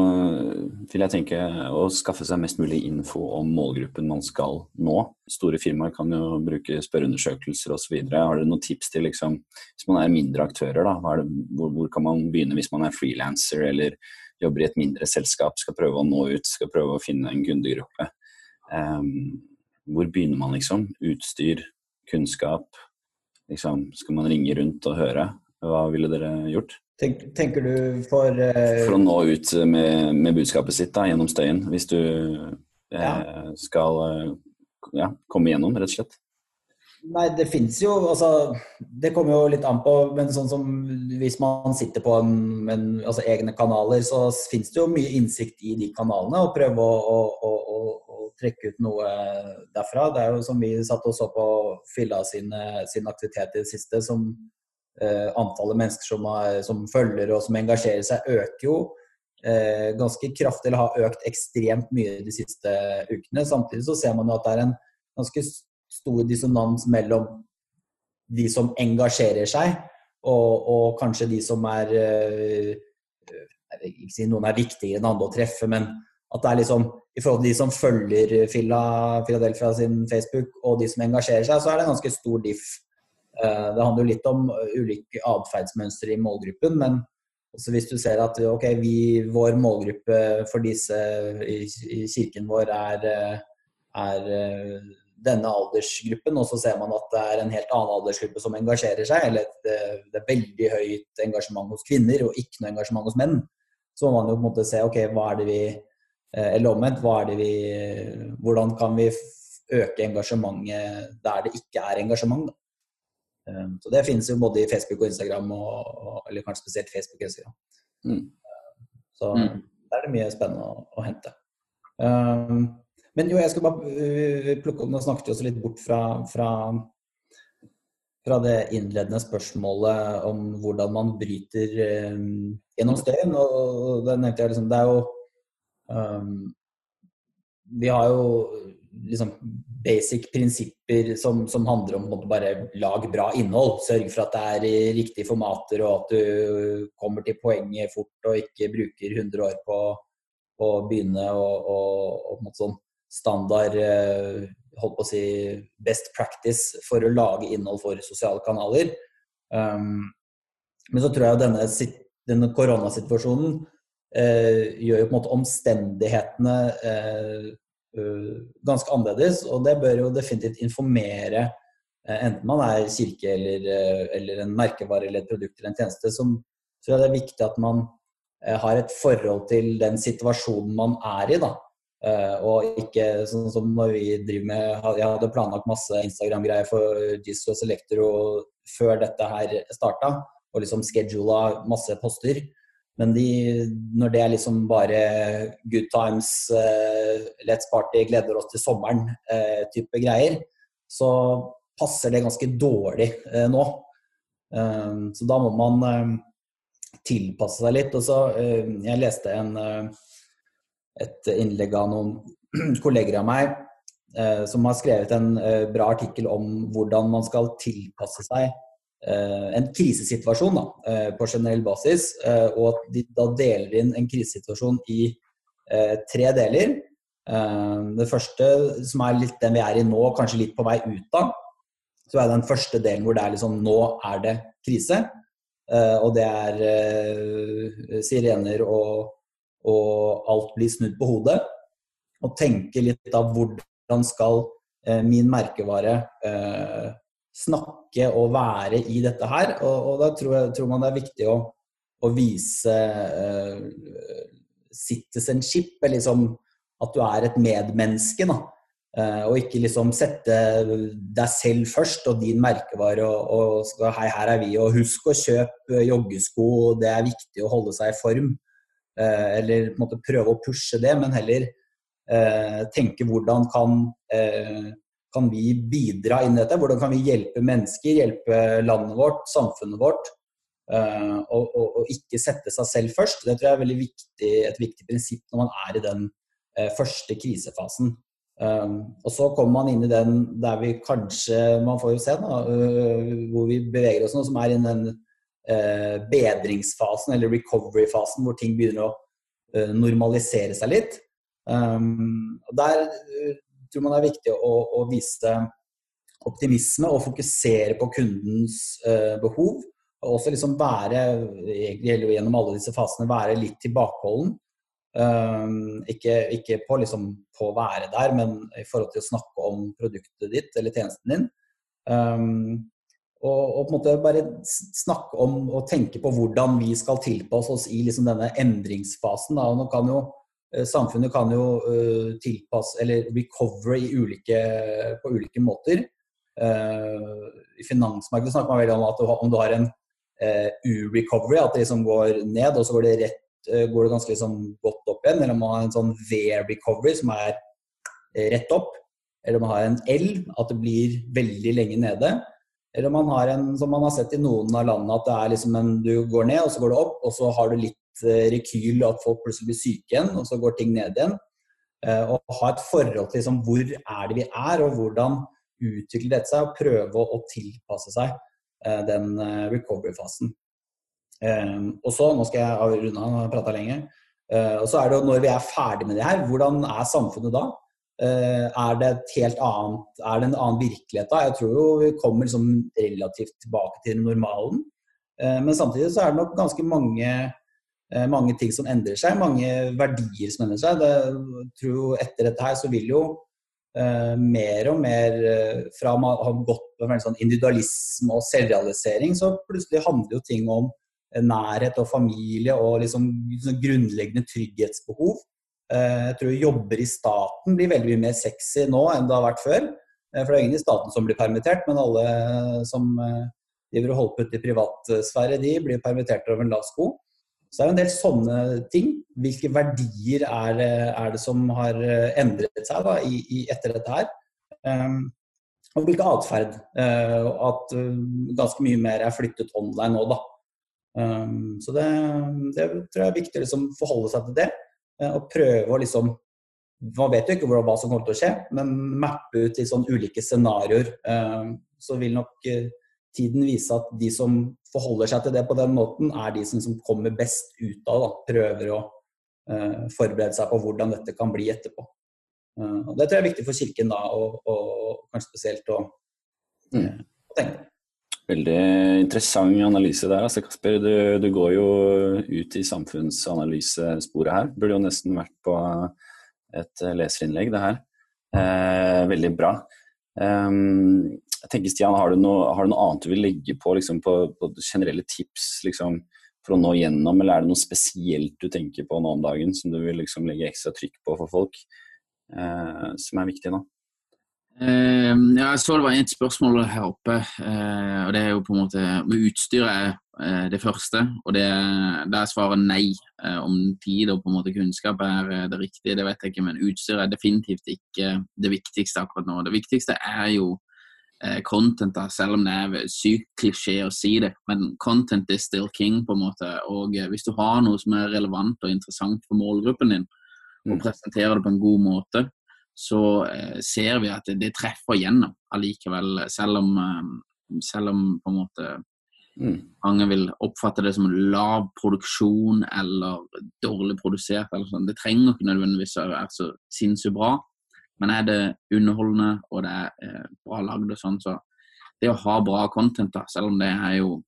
Speaker 2: vil jeg tenke, å skaffe seg mest mulig info om målgruppen man skal nå. Store firmaer kan jo bruke spørreundersøkelser osv. Har dere noen tips til, liksom, hvis man er mindre aktører, da, det, hvor, hvor, kan man begynne hvis man er frilanser eller jobber i et mindre selskap, skal prøve å nå ut, skal prøve å finne en kundegruppe. Um, hvor begynner man, liksom? Utstyr, kunnskap. Liksom, skal man ringe rundt og høre? Hva ville dere gjort?
Speaker 4: Tenk, tenker du for uh...
Speaker 2: For å nå ut med, med budskapet sitt da, gjennom støyen, hvis du eh, ja. skal eh, ja, komme gjennom, rett og slett?
Speaker 4: Nei, det fins jo altså, Det kommer jo litt an på, men sånn som hvis man sitter på en, en, altså egne kanaler, så fins det jo mye innsikt i de kanalene. Og prøve å, å, å, å, trekke ut noe derfra. Det er jo som vi satt og så på Filla sin, sin aktivitet i det siste, som antallet mennesker som, er, som, følger og som engasjerer seg, øker jo eh, ganske kraftig, eller har økt ekstremt mye de siste ukene. Samtidig så ser man jo at det er en ganske stor dissonans mellom de som engasjerer seg, og, og kanskje de som er eh, Jeg vil ikke si noen er viktigere enn andre å treffe, men at det er liksom i forhold til de som følger Philadelphia sin Facebook, og de som engasjerer seg, så er det en ganske stor diff. Eh, det handler jo litt om eh, ulike atferdsmønstre i målgruppen, men også hvis du ser at okay, vi, vår målgruppe for disse i, i kirken vår er, eh, er, denne aldersgruppen, og så ser man at det er en helt annen aldersgruppe som engasjerer seg, eller det, det er veldig høyt engasjement hos kvinner og ikke noe engasjement hos menn, så må man jo på en måte se ok, hva er det vi Eller omvendt, hva er det vi Hvordan kan vi øke engasjementet der det ikke er engasjement? Da? Ehm, så det finnes jo både i Facebook og Instagram, og, eller kanskje spesielt Facebook og Instagram. Mm. Så mm. der er det mye spennende å, å hente. Um, men jo, jeg skal bare uh, plukke opp Nå snakket vi også litt bort fra, fra, fra, det innledende spørsmålet om hvordan man bryter um, gjennom støyen. Og det nevnte jeg liksom Det er jo um, Vi har jo liksom basic prinsipper som, som handler om å bare lag bra innhold. Sørg for at det er i riktige formater, og at du kommer til poenget fort og ikke bruker 100 år på, på å begynne og, og, sånn standard eh, holdt på å si best practice for å lage innhold for sosiale kanaler. Um, men så tror jeg denne, denne koronasituasjonen eh, gjør jo på en måte omstendighetene eh, Eh, ganske annerledes. Og det bør jo definitivt informere eh, enten man er kirke eller, eh, eller en merkevare eller et produkt eller en tjeneste, som tror jeg det er viktig at man har et forhold til den situasjonen man er i. da. Og ikke sånn som når vi driver med Jeg hadde planlagt masse Instagram-greier for Jesus og Selectro før dette her starta, og liksom schedula masse poster. Men de, når det er liksom bare good times, uh, let's party, gleder oss til sommeren-type uh, greier, så passer det ganske dårlig uh, nå. Så da må man tilpasse seg litt. Og så, jeg leste en, et innlegg av noen kolleger av meg som har skrevet en bra artikkel om hvordan man skal tilpasse seg en krisesituasjon da, på generell basis. Og at de da deler inn en krisesituasjon i tre deler. Det første, som er litt den vi er i nå, kanskje litt på vei ut av, så er den første delen hvor det er liksom Nå er det krise. Og det er sirener og og alt blir snudd på hodet. Og tenke litt av hvordan skal eh, min merkevare eh, snakke og være i dette her. Og, og da tror, jeg, tror, man det er viktig å, å vise uh, citizenship, eller liksom at du er et medmenneske. da. Uh, og ikke liksom sette deg selv først og din merkevare og, og skal, hei, her er vi, og husk å kjøpe joggesko, det er viktig å holde seg i form. Uh, eller på en måte prøve å pushe det, men heller uh, tenke hvordan kan, kan vi bidra inn i dette? Hvordan kan vi hjelpe mennesker, hjelpe landet vårt, samfunnet vårt? Og, og, og, ikke sette seg selv først. Det tror jeg er veldig viktig, et viktig prinsipp når man er i den første krisefasen. og så kommer man inn i den der vi kanskje Man får jo se da, hvor vi beveger oss nå, som er i den eh, bedringsfasen eller recovery-fasen hvor ting begynner å eh, normalisere seg litt. Um, der tror man det er viktig å, å, vise optimisme og fokusere på kundens uh, behov. Og også liksom være, gjennom alle disse fasene, være litt tilbakeholden. Um, ikke, ikke, på, liksom, på å være der, men i forhold til å snakke om produktet ditt eller tjenesten din. Um, og, og, på en måte bare snakke om og tenke på hvordan vi skal tilpasse oss i liksom denne endringsfasen. Da. Nå kan jo, eh, samfunnet kan jo uh, tilpasse, eller recover ulike, på ulike måter. Uh, I finansmarkedet snakker man veldig om at om du har en u-recovery, at det liksom går ned, og så går det, rett, går det ganske liksom godt opp igjen. Eller om man har en sånn V-recovery, som er rett opp. Eller om man har en L, at det blir veldig lenge nede. Eller man har en, som man har sett i noen av landene, at det er liksom en, du går ned, og så går det opp, og så har du litt eh, rekyl, at folk plutselig blir syke igjen, og så går ting ned igjen. Eh, og ha et forhold til liksom, hvor er det vi er, og hvordan utvikler dette seg, og prøve å, tilpasse seg eh, den recovery-fasen. og så, nå skal jeg runde av, jeg har prata lenge. og så er det når vi er ferdig med det her, hvordan er samfunnet da? Er det et helt annet, er det en annen virkelighet da? Jeg tror jo vi kommer liksom relativt tilbake til normalen. Men samtidig så er det nok ganske mange, mange ting som endrer seg. Mange verdier som endrer seg. Det, jeg tror Etter dette her så vil jo mer og mer fra å ha gått på en sånn individualisme og selvrealisering, så plutselig handler jo ting om nærhet og familie og liksom, liksom grunnleggende trygghetsbehov. Eh, jeg tror jobber i staten blir veldig mye mer sexy nå enn det har vært før. Eh, for det er ingen i staten som blir permittert, men alle som eh, driver og holder på ute i privatsfære, de blir permittert over en lav sko. Så det er en del sånne ting. Hvilke verdier er, er det som har endret seg da, i, i, etter dette her? Um, og hvilken atferd. Uh, at uh, ganske mye mer er flyttet online nå, da. Um, så det, det, tror jeg er viktig å liksom, forholde seg til det. Uh, og prøve å liksom Man vet jo ikke hva som kommer til å skje, men mappe ut litt sånn ulike scenarioer. Eh, så vil nok eh, tiden vise at de som forholder seg til det på den måten, er de som, kommer best ut av det. Prøver å forberede seg på hvordan dette kan bli etterpå. Og Det tror jeg er viktig for Kirken, da, og, og kanskje spesielt å, mm. å tenke på.
Speaker 2: Veldig interessant analyse der. Altså, Kasper, du, du, går jo ut i samfunnsanalysesporet her. Burde jo nesten vært på et leserinnlegg, det her. Eh, veldig bra. Um, jeg tenker, Stian, har du, noe, har du, noe, annet du vil legge på, liksom, på, på generelle tips liksom, for å nå gjennom, eller er det noe spesielt du tenker på nå om dagen som du vil liksom, legge ekstra trykk på for folk, eh, som er viktig nå?
Speaker 3: Ja, jeg så det var et spørsmål her oppe. Uh, og det er jo på en måte utstyret er uh, det første. Og det, der svarer nei. Eh, om tid og på en måte kunnskap er det riktige, det vet jeg ikke. Men utstyr er definitivt ikke det viktigste akkurat nå. Det viktigste er jo content, da, selv om det er sykt klisjé å si det. Men content is still king, på en måte. Og hvis du har noe som er relevant og interessant for målgruppen din, og mm. presenterer det på en god måte, så eh, ser vi at det, det treffer gjennom allikevel, selv om, eh, selv om på en måte
Speaker 2: Mm.
Speaker 3: mange vil oppfatte det som lav produksjon eller dårlig produsert. Eller sånn. Det trenger ikke nødvendigvis å være så sinnssykt bra, men er det underholdende og det er eh, bra lagd og sånn, så det å ha bra content, da, selv om det er jo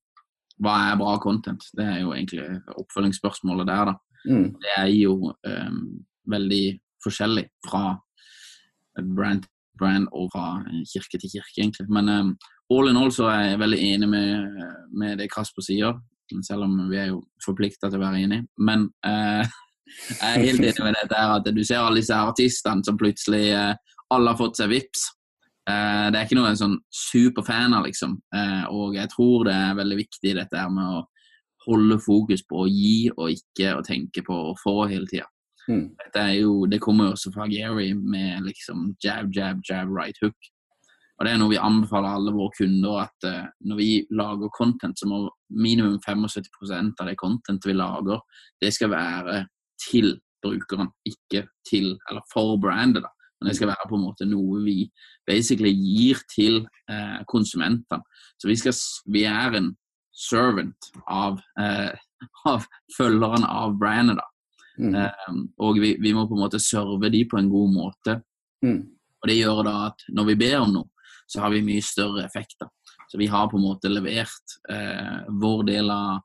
Speaker 3: Hva er bra content? Det er jo egentlig oppfølgingsspørsmålet der, da.
Speaker 2: Mm.
Speaker 3: Det er jo eh, veldig forskjellig fra brand til brand og fra kirke til kirke, egentlig. Men eh, all in all så er jeg veldig enig med, med det Kasper sier, selv om vi er jo forplikta til å være enige. Men eh, jeg er helt enig med dette her, at du ser alle disse artistene som plutselig eh, alle har fått seg vips. Eh, det er ikke noe jeg er sånn superfaner, liksom. Eh, og jeg tror det er veldig viktig dette her med å holde fokus på å gi og ikke å tenke på å få hele tida.
Speaker 2: Mm.
Speaker 3: Jo, det kommer jo også fra Gary med liksom jab, jab, jab, right hook. Og Det er noe vi anbefaler alle våre kunder at uh, når vi lager content, så må minimum 75% av det contentet vi lager, det skal være til brukeren, ikke til eller for brandet. da. Men det skal være på en måte noe vi basically gir til eh, konsumentene. Så vi, skal, vi er en servant av, eh, av følgerne av brandet. da.
Speaker 2: Mm.
Speaker 3: Eh, og vi, vi må på en måte serve de på en god måte.
Speaker 2: Mm.
Speaker 3: Og det gjør da at når vi ber om noe, så har vi mye større effekter. Så vi har på en måte levert eh, vår del av,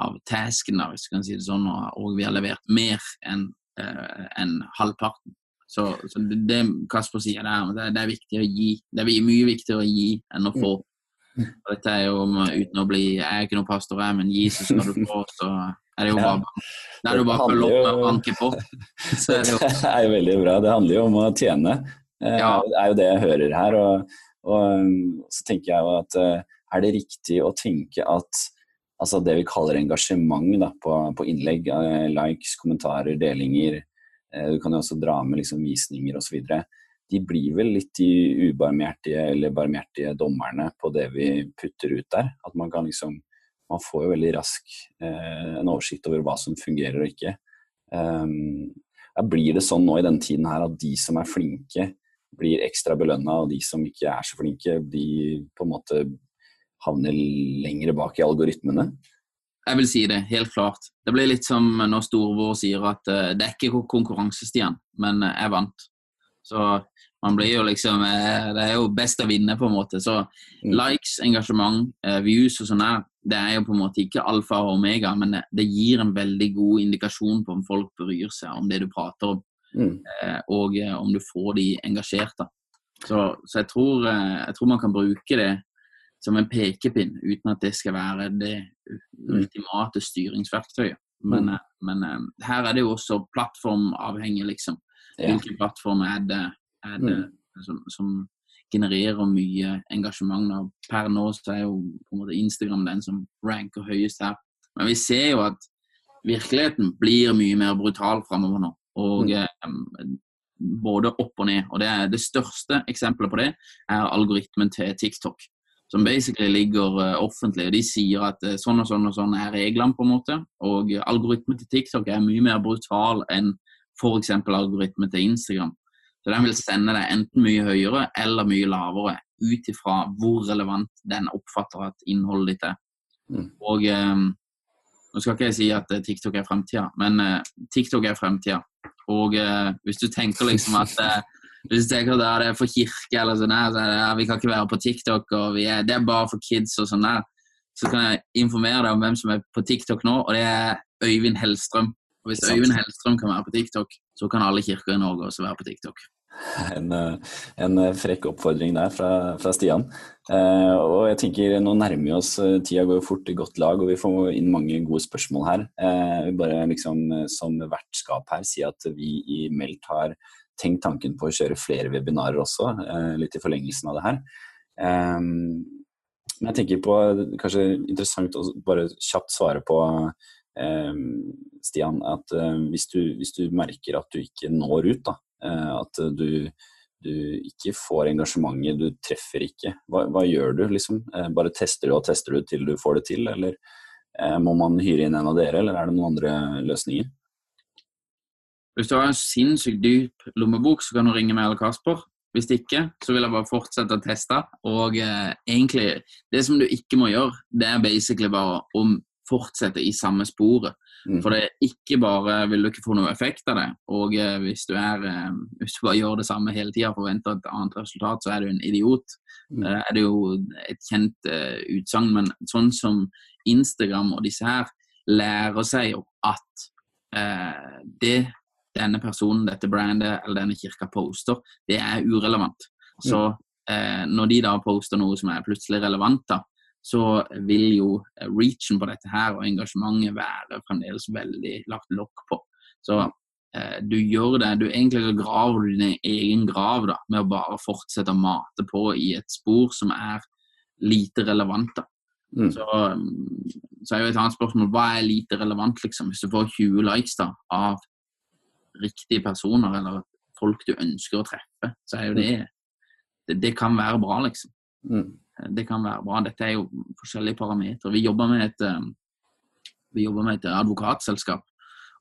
Speaker 3: av tasken, da, hvis du kan si det sånn, og, og vi har levert mer enn uh, en halvparten. Så, så det, det Kasper sier der, det, det er viktig å gi. Det er mye viktigere å gi enn å få. Og dette er jo uten å bli Jeg er ikke noen pastor, jeg, men Jesus skal du få. Så er det jo
Speaker 2: Ja.
Speaker 3: bare Da er det jo bare å følge opp med banke på. Så er det jo
Speaker 2: Det er jo veldig bra. Det handler jo om å tjene. Eh,
Speaker 3: Ja.
Speaker 2: Det er jo det jeg hører her. Og, og um, så tenker jeg jo at eh, er det riktig å tenke at altså det vi kaller engasjement da, på, på innlegg, eh, likes, kommentarer, delinger, eh, du kan jo også dra med liksom visninger osv. De blir vel litt de ubarmhjertige eller barmhjertige dommerne på det vi putter ut der. At man kan liksom Man får jo veldig rask eh, en oversikt over hva som fungerer og ikke. Um, blir det sånn nå i denne tiden her at de som er flinke, blir ekstra belønna, og de som ikke er så flinke, de på en måte havner lengre bak i algoritmene?
Speaker 3: Jeg vil si det, helt klart. Det blir litt som når storebror sier at uh, det er ikke konkurranse, Stian, men uh, jeg vant. Så man blir jo liksom uh, Det er jo best å vinne, på en måte. Så
Speaker 2: Mm.
Speaker 3: likes, engasjement, views og sånn her, det er jo på en måte ikke alfa og omega, men det, gir en veldig god indikasjon på om folk bryr seg om det du prater om,
Speaker 2: Mm.
Speaker 3: og om du får de engasjert. Så, så jeg, tror, jeg tror man kan bruke det som en pekepinn, uten at det skal være det ultimate styringsverktøyet. Men, mm. men eh, her er det jo også plattformavhengig, liksom.
Speaker 2: Ja.
Speaker 3: Hvilken plattform er det, er det som, som genererer mye engasjement? Og Per nå så er jo på en måte Instagram den som ranker høyest her. Men vi ser jo at virkeligheten blir mye mer brutal framover nå. Og
Speaker 2: Mm.
Speaker 3: eh, både opp og ned. Og det, det største eksempelet på det er algoritmen til TikTok. Som basically ligger eh, offentlig. og De sier at eh, sånn og sånn og sånn er reglene, på en måte. Og algoritmen til TikTok er mye mer brutal enn f.eks. algoritmen til Instagram. Så den vil sende deg enten mye høyere eller mye lavere, ut ifra hvor relevant den oppfatter at innholdet ditt er.
Speaker 2: Mm.
Speaker 3: Og eh, nå skal ikke jeg si at eh, TikTok er fremtida, men eh, TikTok er fremtida. Og eh, hvis du tenker liksom at hvis du tenker at det er for kirke eller sånn her, så er det, ja, vi kan ikke være på TikTok, og vi er, det er bare for kids og sånn der, så kan jeg informere deg om hvem som er på TikTok nå, og det er Øyvind Hellstrøm. Og hvis Øyvind Hellstrøm kan være på TikTok, så kan alle kirker i Norge også være på TikTok.
Speaker 2: En, eh, en eh, frekk oppfordring der fra, fra Stian. Eh, og jeg tenker Nå nærmer vi oss, eh, tida går fort i godt lag, og vi får inn mange gode spørsmål her. Eh, vi bare liksom som vertskap her si at vi i Meldt har tenkt tanken på å kjøre flere webinarer også, eh, litt i forlengelsen av det her. Eh, men jeg tenker på kanskje interessant å bare kjapt svare på eh, Stian, at eh, hvis, du, hvis du merker at du ikke når ut, da, eh, at du, du ikke får engasjementet, du treffer ikke, hva, hva gjør du liksom? Bare tester du og tester du til du får det til, eller må man hyre inn en av dere, eller er det noen andre løsninger?
Speaker 3: Hvis du har en sinnssykt dyp lommebok, så kan du ringe meg eller Kasper. Hvis ikke, så vil jeg bare fortsette å teste. Og eh, egentlig, det som du ikke må gjøre, det er basically bare å fortsette i samme sporet.
Speaker 2: Mm.
Speaker 3: For det er ikke bare vil du ikke få noe effekt av det. Og eh, hvis, du er, eh, hvis du bare gjør det samme hele tida og forventer et annet resultat, så er du en idiot.
Speaker 2: Mm.
Speaker 3: Eh, er det jo et kjent eh, utsagn, men sånn som Instagram og disse her lærer seg at eh, det denne personen, dette brandet eller denne kirka poster, det er urelevant. Så eh, når de da poster noe som er plutselig relevant, da, så vil jo reachen på dette her og engasjementet være fremdeles veldig lagt lokk på. Så eh, du gjør det, du egentlig graver din egen grav da, med å bare fortsette å mate på i et spor som er lite relevant. da.
Speaker 2: Mm.
Speaker 3: Så, mm, så er jo et annet spørsmål hva er lite relevant, liksom? Hvis du får 20 likes da, av riktige personer eller folk du ønsker å treffe, så er jo det Det, det kan være bra, liksom.
Speaker 2: Mm.
Speaker 3: Det kan være bra. Dette er jo forskjellige parametere. Vi jobber med et, eh, vi jobber med et advokatselskap.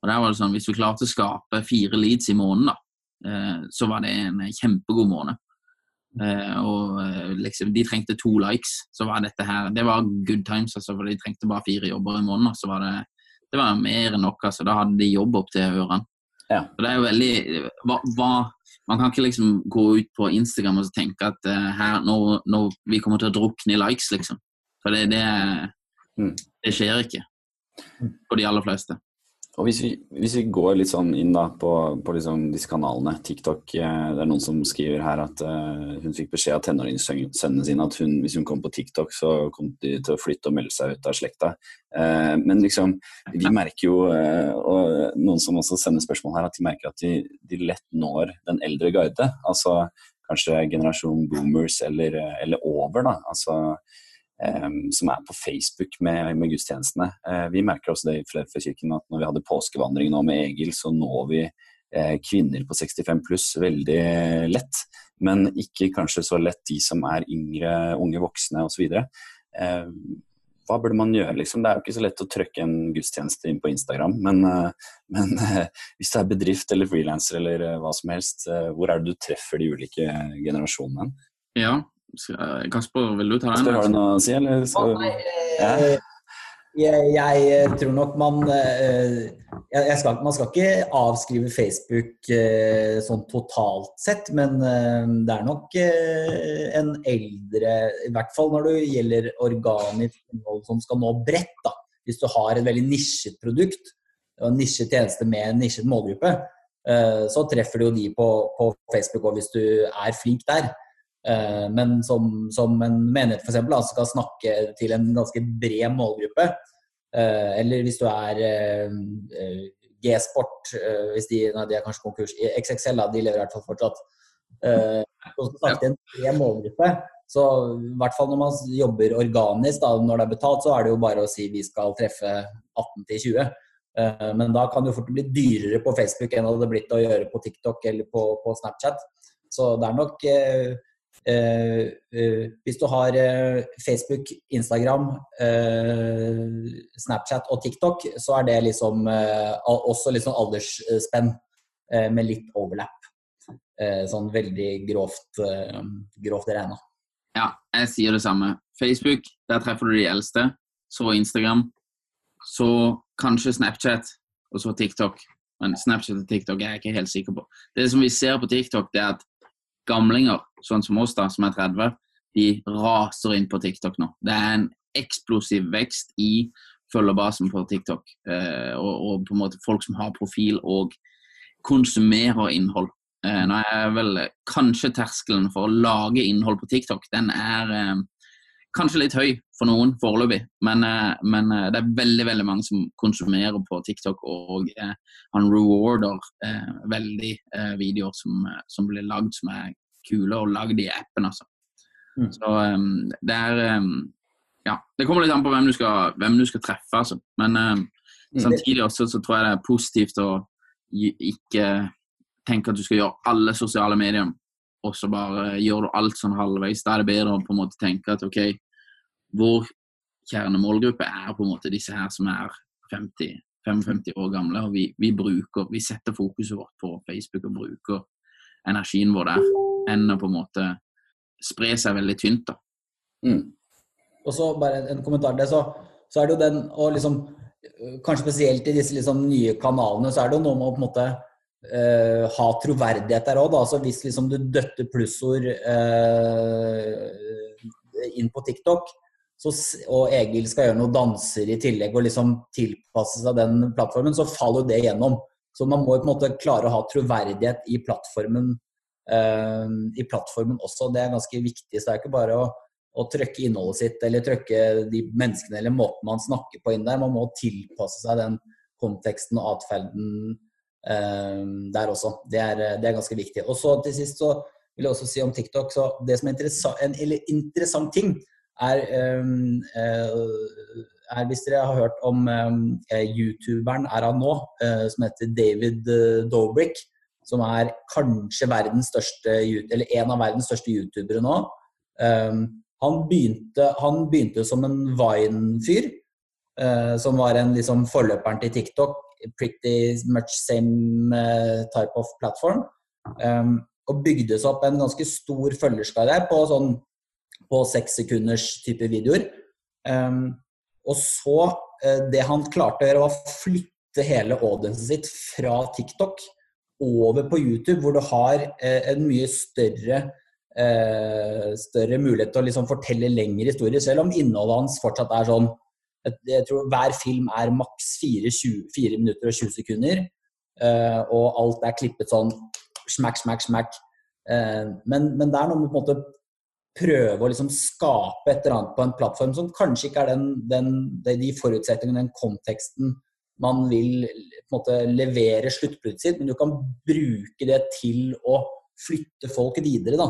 Speaker 3: Og der var det sånn, Hvis vi klarte å skape fire leads i måneden, da, eh, så var det en kjempegod måned. Eh, og eh, liksom, De trengte to likes. så var dette her, Det var good times, altså, for de trengte bare fire jobber i måneden. Så var det, det var mer enn nok. altså, Da hadde de jobb opp til ørene.
Speaker 2: Ja.
Speaker 3: Og det er jo veldig hva, hva, Man kan ikke liksom gå ut på Instagram og tenke at uh, her, nå, nå vi kommer til å drukne i likes, liksom. For det, det,
Speaker 2: Mm.
Speaker 3: det skjer ikke for de aller fleste.
Speaker 2: Og hvis vi, hvis vi går litt sånn inn da på, på liksom disse kanalene, TikTok eh, Det er noen som skriver her at uh, hun fikk beskjed av tenåringssønnene sine at hun, hvis hun kom på TikTok, så kom de til å flytte og melde seg ut av slekta. Uh, men liksom, vi merker jo, uh, og noen som også sender spørsmål her, at de merker at de, de lett når den eldre garde. Altså kanskje generasjon boomers eller, eller over, da. Altså som er på Facebook med, med gudstjenestene. Eh, vi merker også det i Fredfjordkirken at når vi hadde påskevandring nå med Egil, så når vi eh, kvinner på 65 pluss veldig lett. Men ikke kanskje så lett de som er yngre, unge voksne osv. Eh, hva burde man gjøre, liksom? Det er jo ikke så lett å trykke en gudstjeneste inn på Instagram, men, eh, men eh, hvis det er bedrift eller frilanser eller hva som helst, hvor er det du treffer de ulike generasjonene?
Speaker 3: Ja, Kasper, vil du ta den?
Speaker 2: Asper, har du noe å si, eller? Skal...
Speaker 4: Nei,
Speaker 2: Ja.
Speaker 4: eh, jeg, jeg tror nok man eh, skal, Man skal ikke avskrive Facebook eh, sånn totalt sett, men eh, det er nok eh, en eldre I hvert fall når det gjelder organisk innhold som skal nå bredt. da. Hvis du har et veldig nisjet produkt og en nisjet tjeneste med en nisjet målgruppe, eh, så treffer du jo de på, på Facebook òg hvis du er flink der. Eh, Men som, som en menighet eksempel, skal snakke til en ganske bred målgruppe, eh, eller hvis du er eh, G-sport, hvis de, nei, de er kanskje konkurs, XXL, da, de lever i hvert fall fortsatt, Så skal snakke til en bred målgruppe, så i hvert fall når man jobber organisk, da, når det er betalt, så er det jo bare å si vi skal treffe 18 til 20. Eh, Men da kan det jo fort bli dyrere på Facebook enn det hadde blitt å gjøre på TikTok eller på, på Snapchat. Så det er nok Hvis du har eh, Facebook, Instagram, eh, Snapchat og TikTok, så er det liksom eh, også litt sånn aldersspenn eh, med litt overlap. Eh, sånn veldig grovt, eh, grovt regna.
Speaker 3: Ja, jeg sier det samme. Facebook, der treffer du de eldste. Så Instagram. Så kanskje Snapchat, og så TikTok. Men Snapchat og TikTok er jeg ikke helt sikker på. Det som vi ser på TikTok, det er at gamlinger, sånn som oss da, som er 30, de raser inn på TikTok nå. Det er en eksplosiv vekst i følgerbasen på TikTok. Eh, og, og på en måte folk som har profil og konsumerer innhold. Eh, nå er vel kanskje terskelen for å lage innhold på TikTok, den er eh, kanskje litt høy for noen foreløpig. Men, eh, men eh, det er veldig veldig mange som konsumerer på TikTok, og eh, han rewarder veldig videoer som, som blir lagd som er kule å lage de appene, altså.
Speaker 4: Mm.
Speaker 3: Så um, det er um, Ja, det kommer litt an på hvem du skal, hvem du skal treffe, altså. Men um, samtidig også så tror jeg det er positivt å ikke tenke at du skal gjøre alle sosiale medier, og så bare gjør du alt sånn halvveis. Da er det bedre å på en måte tenke at OK, vår kjernemålgruppe er på en måte disse her som er 50 55 år gamle, og vi, vi, bruker, vi setter fokuset vårt på Facebook og bruker energien vår der, enn å på en måte spre seg veldig tynt. da.
Speaker 4: Mm. Og så bare en kommentar til det, så, så er det jo den å liksom Kanskje spesielt i disse liksom nye kanalene, så er det jo noe med å på en måte uh, ha troverdighet der òg. Altså hvis liksom du døtter plussord uh, inn på TikTok, så, og Egil skal gjøre noen danser i tillegg og liksom tilpasse seg den plattformen, så faller jo det gjennom. Så man må jo på en måte klare å ha troverdighet i plattformen, i plattformen også. Det er ganske viktig. Så det er ikke bare å, å trykke innholdet sitt eller trykke de menneskene eller måten man snakker på inn der. Man må tilpasse seg den konteksten og atferden uh, der også. Det er, det er, ganske viktig. Og så til sist så vil jeg også si om TikTok, så det som er interessant, en interessant ting, er, um, er, hvis dere har hørt om um, youtuberen er han nå, uh, som heter David Dobrik, som er kanskje verdens største, eller en av verdens største youtubere nå. Um, han, begynte, han, begynte, som en Vine-fyr, uh, som var en liksom, forløperen til TikTok. Pretty much same type of platform. Um, og bygde seg opp en ganske stor følgerskare på sånn på seks sekunders type videoer. Um, og så uh, Det han klarte å gjøre, var å flytte hele audiencen sitt fra TikTok over på YouTube, hvor du har uh, en mye større, uh, større mulighet til å liksom fortelle lengre historier, selv om innholdet hans fortsatt er sånn jeg tror Hver film er maks 4, 4, minutter og 20 sekunder, og alt er klippet sånn smack, smack, smack. Men, men det er noe med på en måte prøve å liksom skape et eller annet på en plattform som kanskje ikke er den, den, de forutsetningene, den konteksten man vil på en måte levere sluttproduktet sitt, men du kan bruke det til å flytte folk videre. da,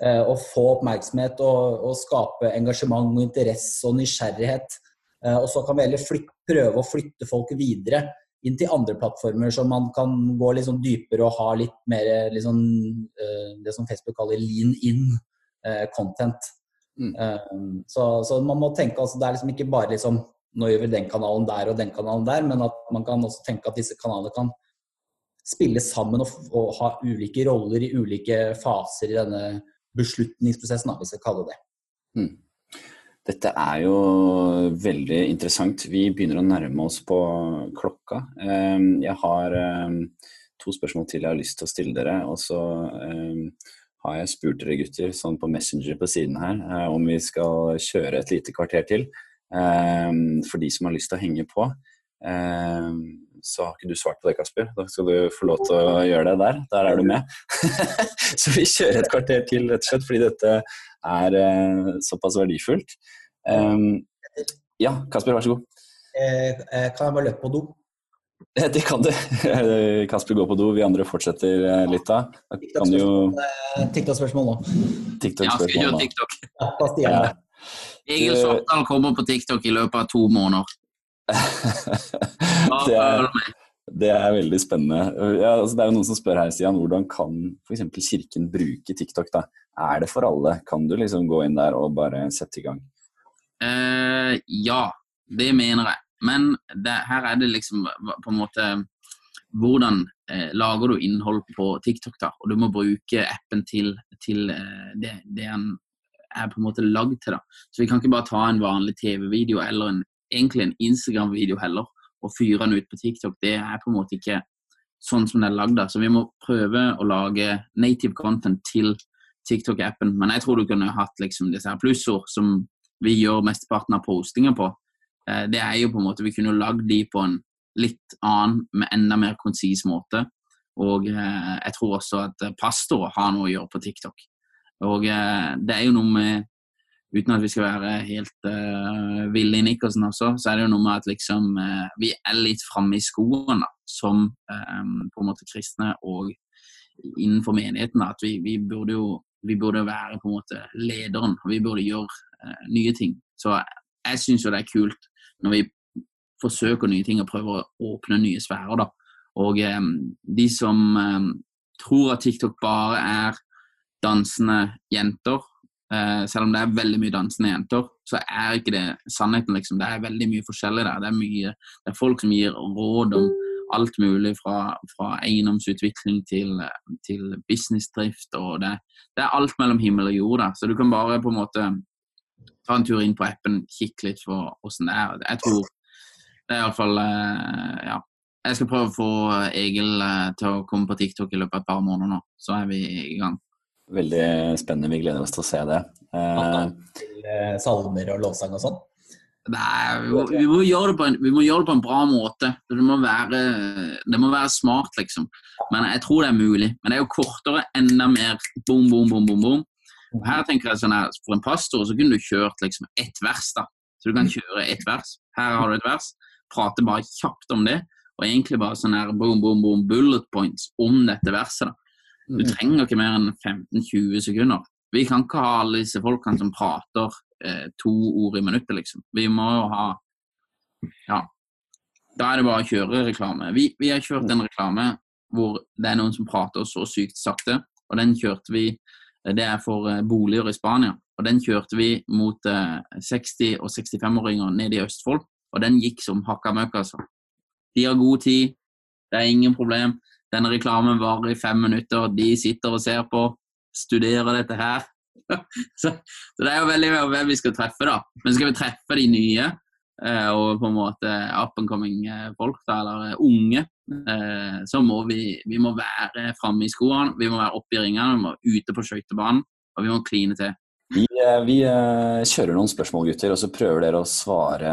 Speaker 4: eh, Og få oppmerksomhet og, og skape engasjement og interesse og nysgjerrighet. Eh, og så kan vi heller flytte, prøve å flytte folk videre inn til andre plattformer, så man kan gå litt sånn dypere og ha litt mer liksom, det som Facebook kaller lean in. Content. Mm. Så, så, man må tenke altså, Det er liksom ikke bare liksom nå gjør vi den kanalen der og den kanalen der, men at man kan også tenke at disse kanalene kan spille sammen og, og ha ulike roller i ulike faser i denne beslutningsprosessen, hvis vi kaller det
Speaker 2: mm. Dette er jo veldig interessant. Vi begynner å nærme oss på klokka. Eh, jeg har to spørsmål til jeg har lyst til å stille dere. og så har jeg spurt dere gutter sånn på Messenger på siden her eh, om vi skal kjøre et lite kvarter til. Eh, for de som har lyst til å henge på. Eh, så har ikke du svart på det, Kasper. Da skal du få lov til å gjøre det der. Der er du med. så vi kjører et kvarter til, rett og slett, fordi dette er eh, såpass verdifullt. Eh, ja, Kasper, vær så god.
Speaker 4: Eh, kan jeg bare løpe på do?
Speaker 2: Det kan du. Kasper går på do, vi andre fortsetter eh, litt da.
Speaker 4: TikTok-spørsmål nå.
Speaker 2: skal
Speaker 3: vi gjøre TikTok. Ja, Egil Svartdal kommer på TikTok i løpet av to måneder.
Speaker 2: det, er, det, er, veldig spennende. Ja, altså det er jo noen som spør her, Stian, hvordan kan f.eks. Kirken bruke TikTok? da? Er det for alle? Kan du liksom gå inn der og bare sette i gang?
Speaker 3: Uh, ja, det mener jeg. Men det, her er det liksom på en måte Hvordan eh, lager du innhold på TikTok, da? Og du må bruke appen til, til eh, det, det den er på en måte lagd til. da. Så vi kan ikke bare ta en vanlig TV-video eller en, egentlig en Instagram-video heller og fyre den ut på TikTok. Det er på en måte ikke sånn som den er lagd. Så vi må prøve å lage native content til TikTok-appen. Men jeg tror du kunne hatt liksom disse her plussord som vi gjør mesteparten av postinga på. Eh, det er jo på en måte Vi kunne lagd de på en litt annen, med enda mer konsis måte. Og eh, jeg tror også at pastorer har noe å gjøre på TikTok. Og eh, det er jo noe med Uten at vi skal være helt uh, ville i Nikkersen også, så er det jo noe med at liksom uh, vi er litt framme i skoene som um, på en måte kristne og innenfor menigheten. Da, At vi, vi, burde jo vi burde være på en måte lederen, og vi burde gjøre uh, nye ting. Så jeg syns jo det er kult når vi forsøker nye ting og prøver å åpne nye sfærer. da. Og um, de som um, tror at TikTok bare er dansende jenter Eh, selv om det er veldig mye dansende jenter, så er ikke det sannheten. liksom. Det er veldig mye forskjellig der. Det er, mye, det er folk som gir råd om alt mulig fra, fra eiendomsutvikling til, til businessdrift. og det, det, er alt mellom himmel og jord Da. Så du kan bare på en måte ta en tur inn på appen, kikke litt for åssen det er. Jeg tror det er iallfall eh, Ja. Jeg skal prøve å få Egil eh, til å komme på TikTok i løpet av et par måneder nå. Så er vi i gang.
Speaker 2: Veldig spennende. Vi gleder oss til å se det.
Speaker 4: Eh, salmer og lovsang og sånn?
Speaker 3: Nei, vi må, vi, må en, vi må, gjøre det på en, bra måte. Det må, være, det må være smart, liksom. Men jeg tror det er mulig. Men det er jo kortere, enda mer bom, bom, bom, bom, bom. Her tenker jeg sånn her, For en pastor så kunne du kjørt liksom ett vers. da. Så du kan kjøre ett vers. Her har du et vers. Prate bare kjapt om det. Og egentlig bare sånn her boom, boom, boom, bullet points om dette verset. da. Du mm. trenger ikke mer enn 15-20 sekunder. Vi kan ikke ha alle disse folkene som prater eh, to ord i minuttet, liksom. Vi må jo ha Ja. Da er det bare å kjøre reklame. Vi, vi, har kjørt en reklame hvor det er noen som prater så sykt sakte, og den kjørte vi Det er for eh, boliger i Spania. Og den kjørte vi mot eh, 60- og 65-åringer nede i Østfold, og den gikk som hakka møkk, altså. De har god tid, det er ingen problem. Denne reklamen varer i fem minutter, de sitter og ser på, studerer dette her. så, så, det er jo veldig hvem vi skal treffe, da. Men skal vi treffe de nye eh, og på en måte up and coming eh, folk, da, eller eh, unge, så må vi, vi må være framme i skoene, vi må være oppe i ringene, vi må ute på skøytebanen, og vi må kline til.
Speaker 2: Vi, eh, vi, eh, kjører noen spørsmål, gutter, og så prøver dere å svare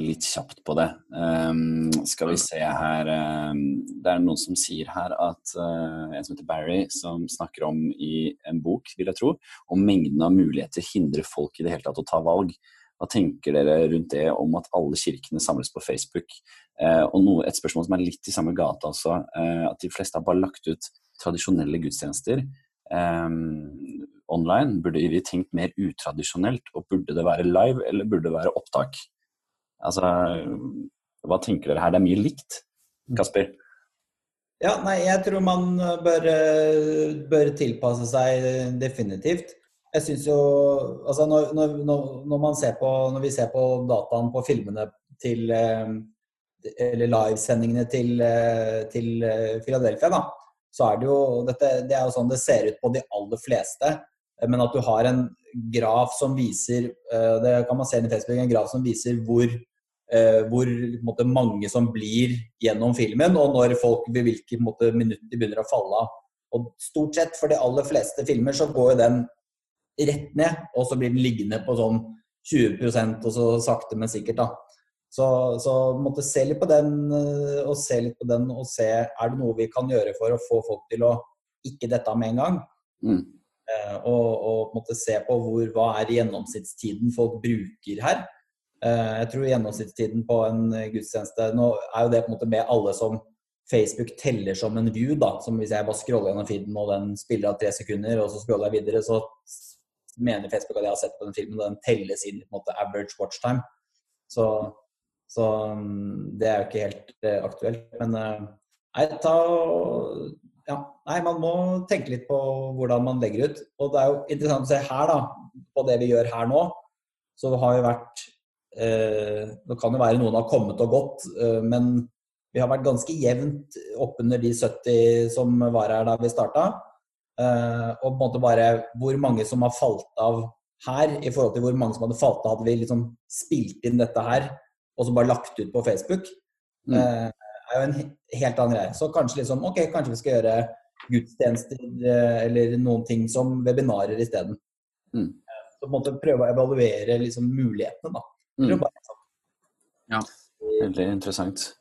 Speaker 2: litt kjapt på det. Um, skal vi se her um, Det er noen som sier her at uh, en som heter Barry, som snakker om i en bok, vil jeg tro, om mengden av muligheter hindrer folk i det hele tatt å ta valg. Hva tenker dere rundt det om at alle kirkene samles på Facebook? Uh, og noe, et spørsmål som er litt i samme gata også, uh, at de fleste har bare lagt ut tradisjonelle gudstjenester. Um, online? Burde vi tenkt mer utradisjonelt, og burde det være live, eller burde det være opptak? Altså, hva tenker dere her? Det er mye likt. Kasper?
Speaker 4: Ja, nei, jeg tror man bør, bør tilpasse seg definitivt. Jeg syns jo Altså, når, når, når, man ser på, når vi ser på dataen på filmene til Eller livesendingene til, til Philadelphia, da, så er det jo dette, Det er jo sånn det ser ut på de aller fleste. Eh, men at du har en graf som viser eh, det kan man se i Facebook, en graf som viser hvor, eh, hvor måte, mange som blir gjennom filmen, og når folk ved hvilke minutter de begynner å falle av. Og Stort sett for de aller fleste filmer så går den rett ned, og så blir den liggende på sånn 20% og så sakte, men sikkert. da. Så, så måtte se litt på den og se litt på den og se er det noe vi kan gjøre for å få folk til å ikke dette med en gang. Mm. Eh, og, og måte se på hvor, hva er gjennomsnittstiden folk bruker her. Eh, jeg tror gjennomsnittstiden på en gudstjeneste Nå er jo det på en måte med alle som Facebook teller som en view. da, som Hvis jeg bare scroller gjennom feeden og den spiller av tre sekunder, og så scroller jeg videre, så mener Facebook at jeg har sett på den filmen, og den telles inn i på en måte average watch time. Så, så mm, det er jo ikke helt uh, aktuelt. Men nei, ta ja, nei, man må tenke litt på hvordan man legger ut. Og det er jo interessant å se her, da, på det vi gjør her nå. Så har vi vært eh, Det kan jo være noen har kommet og gått, eh, men vi har vært ganske jevnt oppunder de 70 som var her da vi starta. Eh, og på en måte bare hvor mange som har falt av her, i forhold til hvor mange som hadde falt av hadde vi liksom spilt inn dette her og så bare lagt ut på Facebook. Mm. Eh, er jo en helt annen greie. Så kanskje liksom, ok, kanskje vi skal gjøre gudstjenester eh, eller noen ting som webinarer isteden. Mm. Så på en måte prøve å evaluere liksom mulighetene, da. Mm.
Speaker 3: Ja.
Speaker 2: Veldig interessant.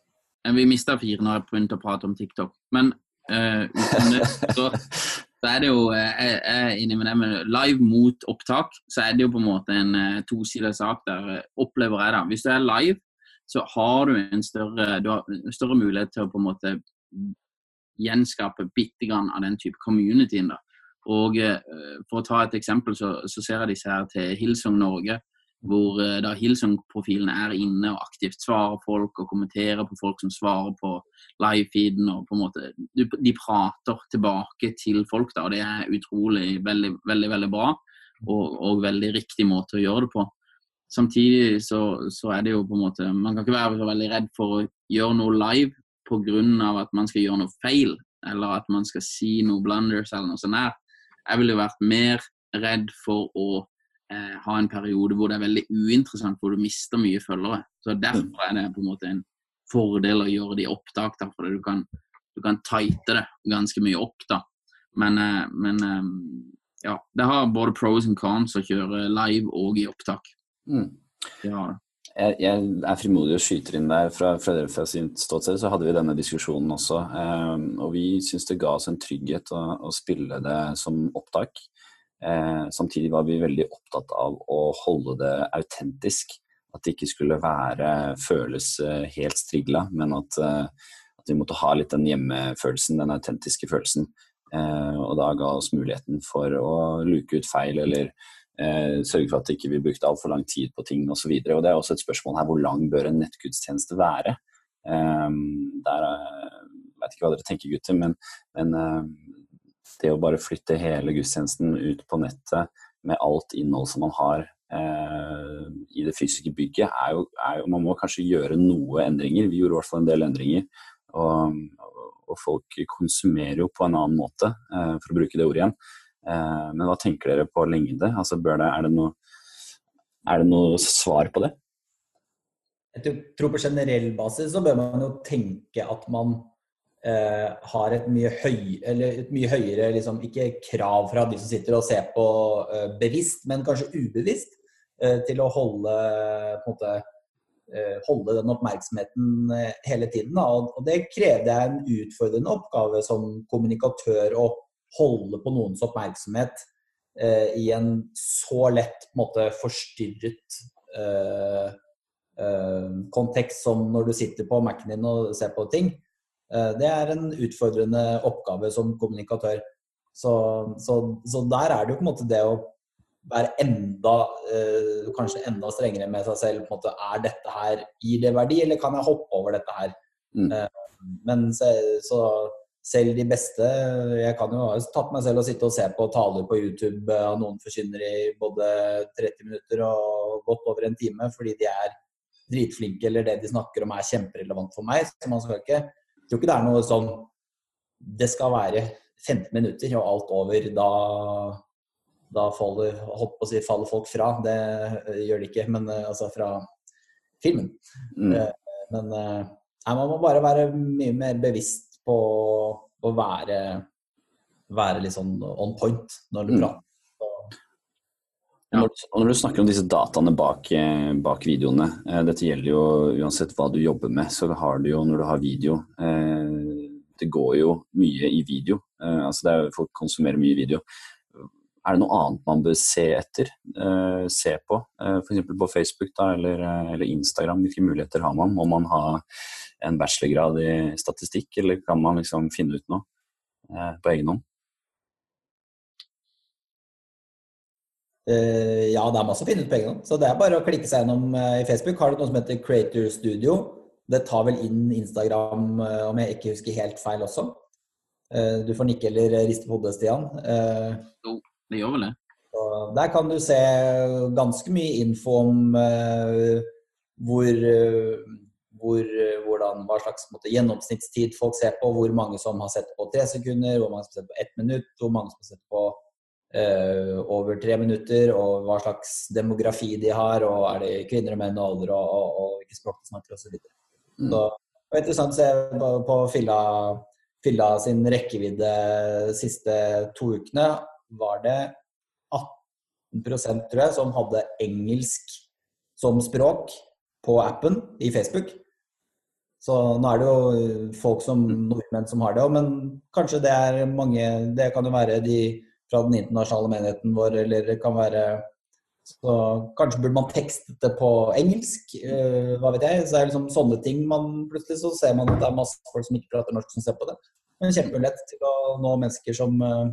Speaker 3: Vi mista fire når jeg begynte å prate om TikTok. Men uh, uten det, så, så, er det jo jeg, jeg, er inni med det med live mot opptak, så er det jo på en måte en uh, tosidig sak der, opplever jeg da. Hvis du er live, så har du en større, du har en større mulighet til å på en måte gjenskape bitte grann av den type communityen. da. Og uh, For å ta et eksempel, så, så ser jeg disse her til Hillsong Norge, hvor uh, da Hillsong-profilene er inne og aktivt svarer folk og kommenterer på folk som svarer på live-feeden. og på en måte, De prater tilbake til folk, da, og det er utrolig veldig, veldig, veldig bra. og, og, veldig riktig måte å gjøre det på. Samtidig så, så, er det jo på en måte Man kan ikke være så veldig redd for å gjøre noe live pga. at man skal gjøre noe feil, eller at man skal si noe blunders eller noe sånt. Der. Jeg ville vært mer redd for å eh, ha en periode hvor det er veldig uinteressant, hvor du mister mye følgere. Så Derfor er det på en måte en fordel å gjøre det i opptak, da, for du kan, du kan tighte det ganske mye opp. da. Men, eh, men eh, ja, det har både pros and cons å kjøre live og i opptak.
Speaker 2: Mm. Ja. Jeg, jeg, er frimodig og skyter inn der. Fra, sin ståsted så hadde vi denne diskusjonen også. Eh, og vi syns det ga oss en trygghet å, å spille det som opptak. Eh, samtidig var vi veldig opptatt av å holde det autentisk. At det ikke skulle være føles uh, helt strigla, men at, uh, at, vi måtte ha litt den hjemmefølelsen, den autentiske følelsen. og da ga oss muligheten for å luke ut feil eller Eh, sørge for at ikke vi ikke brukte altfor lang tid på ting osv. Det er også et spørsmål her hvor lang bør en nettgudstjeneste være? Um, der, jeg vet ikke hva dere tenker, gutter, men, men uh, det å bare flytte hele gudstjenesten ut på nettet med alt innhold som man har eh, i det fysiske bygget, er jo, er jo, Man må kanskje gjøre noe endringer. Vi gjorde i hvert fall en del endringer. Og, og folk konsumerer jo på en annen måte, eh, for å bruke det ordet igjen. Eh, men hva tenker dere på lengde? Altså, det, er, det noe, er, det noe, svar på det?
Speaker 4: Jeg tror på generell basis så bør man jo tenke at man eh, har et mye, høy, et mye høyere liksom, ikke krav fra de som sitter og ser på eh, bevisst, men kanskje ubevisst, eh, til å holde, måte, eh, holde den oppmerksomheten eh, hele tiden. Og, det krevde jeg en utfordrende oppgave som kommunikatør. og holde på noens oppmerksomhet eh, i en så lett på en måte, forstyrret eh, eh, kontekst som når du sitter på Mac-en din og ser på ting. Eh, det er en utfordrende oppgave som kommunikatør. Så, så, så, der er det jo på en måte det å være enda eh, kanskje enda strengere med seg selv. på en måte, Er dette her Gir det verdi, eller kan jeg hoppe over dette her? Mm. Eh, men så, så selv de beste Jeg kan jo ha tatt meg selv og sitte og se på taler på YouTube av noen forkynnere i både 30 minutter og godt over en time fordi de er dritflinke eller det de snakker om er kjemperelevant for meg. Så man skal ikke Jeg tror ikke det er noe sånn Det skal være 15 minutter og alt over. Da, da faller, holdt på å si, faller folk fra. Det gjør de ikke, men eh, altså fra filmen. Mm. Eh, men nei, man må bare være mye mer bevisst på å være, være litt sånn on point når du mm. prater.
Speaker 2: Ja. Når, når, du snakker om disse dataene bak, eh, bak, videoene, eh, dette gjelder jo uansett hva du jobber med, så har du jo når du har video eh, Det går jo mye i video. Eh, altså det er, folk konsumerer mye video. Er det noe annet man bør se etter? Se på? Eh, F.eks. på Facebook da, eller, eller, Instagram. Hvilke muligheter har man? Må man ha en bachelorgrad i statistikk, eller kan man liksom finne ut noe eh, på egen hånd?
Speaker 4: Uh, ja, det er masse å finne ut på egen hånd. Så det er bare å klikke seg gjennom uh, i Facebook. Har du noe som heter Creator Studio. Det tar vel inn Instagram, uh, om jeg ikke husker helt feil også. du får nikke eller riste på hodet, Stian.
Speaker 3: jo, det gjør vel det.
Speaker 4: der kan du se ganske mye info om hvor hvor, eh, hvordan, hva slags måte, gjennomsnittstid folk ser på, hvor mange som har sett på tre sekunder, hvor mange som har sett på ett minutt, hvor mange som har sett på uh, over tre minutter, og hva slags demografi de har, og er det kvinner og menn og alder, og, og, og hvilke språk de snakker osv. Så, mm. så det var interessant å se på, på Filla, Filla sin rekkevidde de siste to ukene. Var det 18% tror jeg, som hadde engelsk som språk på appen i Facebook. Så nå er det jo folk som mm. nordmenn som har det òg, men kanskje det er mange Det kan jo være de fra den internasjonale menigheten vår, eller det kan være så Kanskje burde man tekstet det på engelsk, uh, hva vet jeg. Så det er liksom sånne ting man plutselig så ser man at det er masse folk som ikke prater norsk som ser på det. Men kjempemulighet til å nå mennesker som, uh,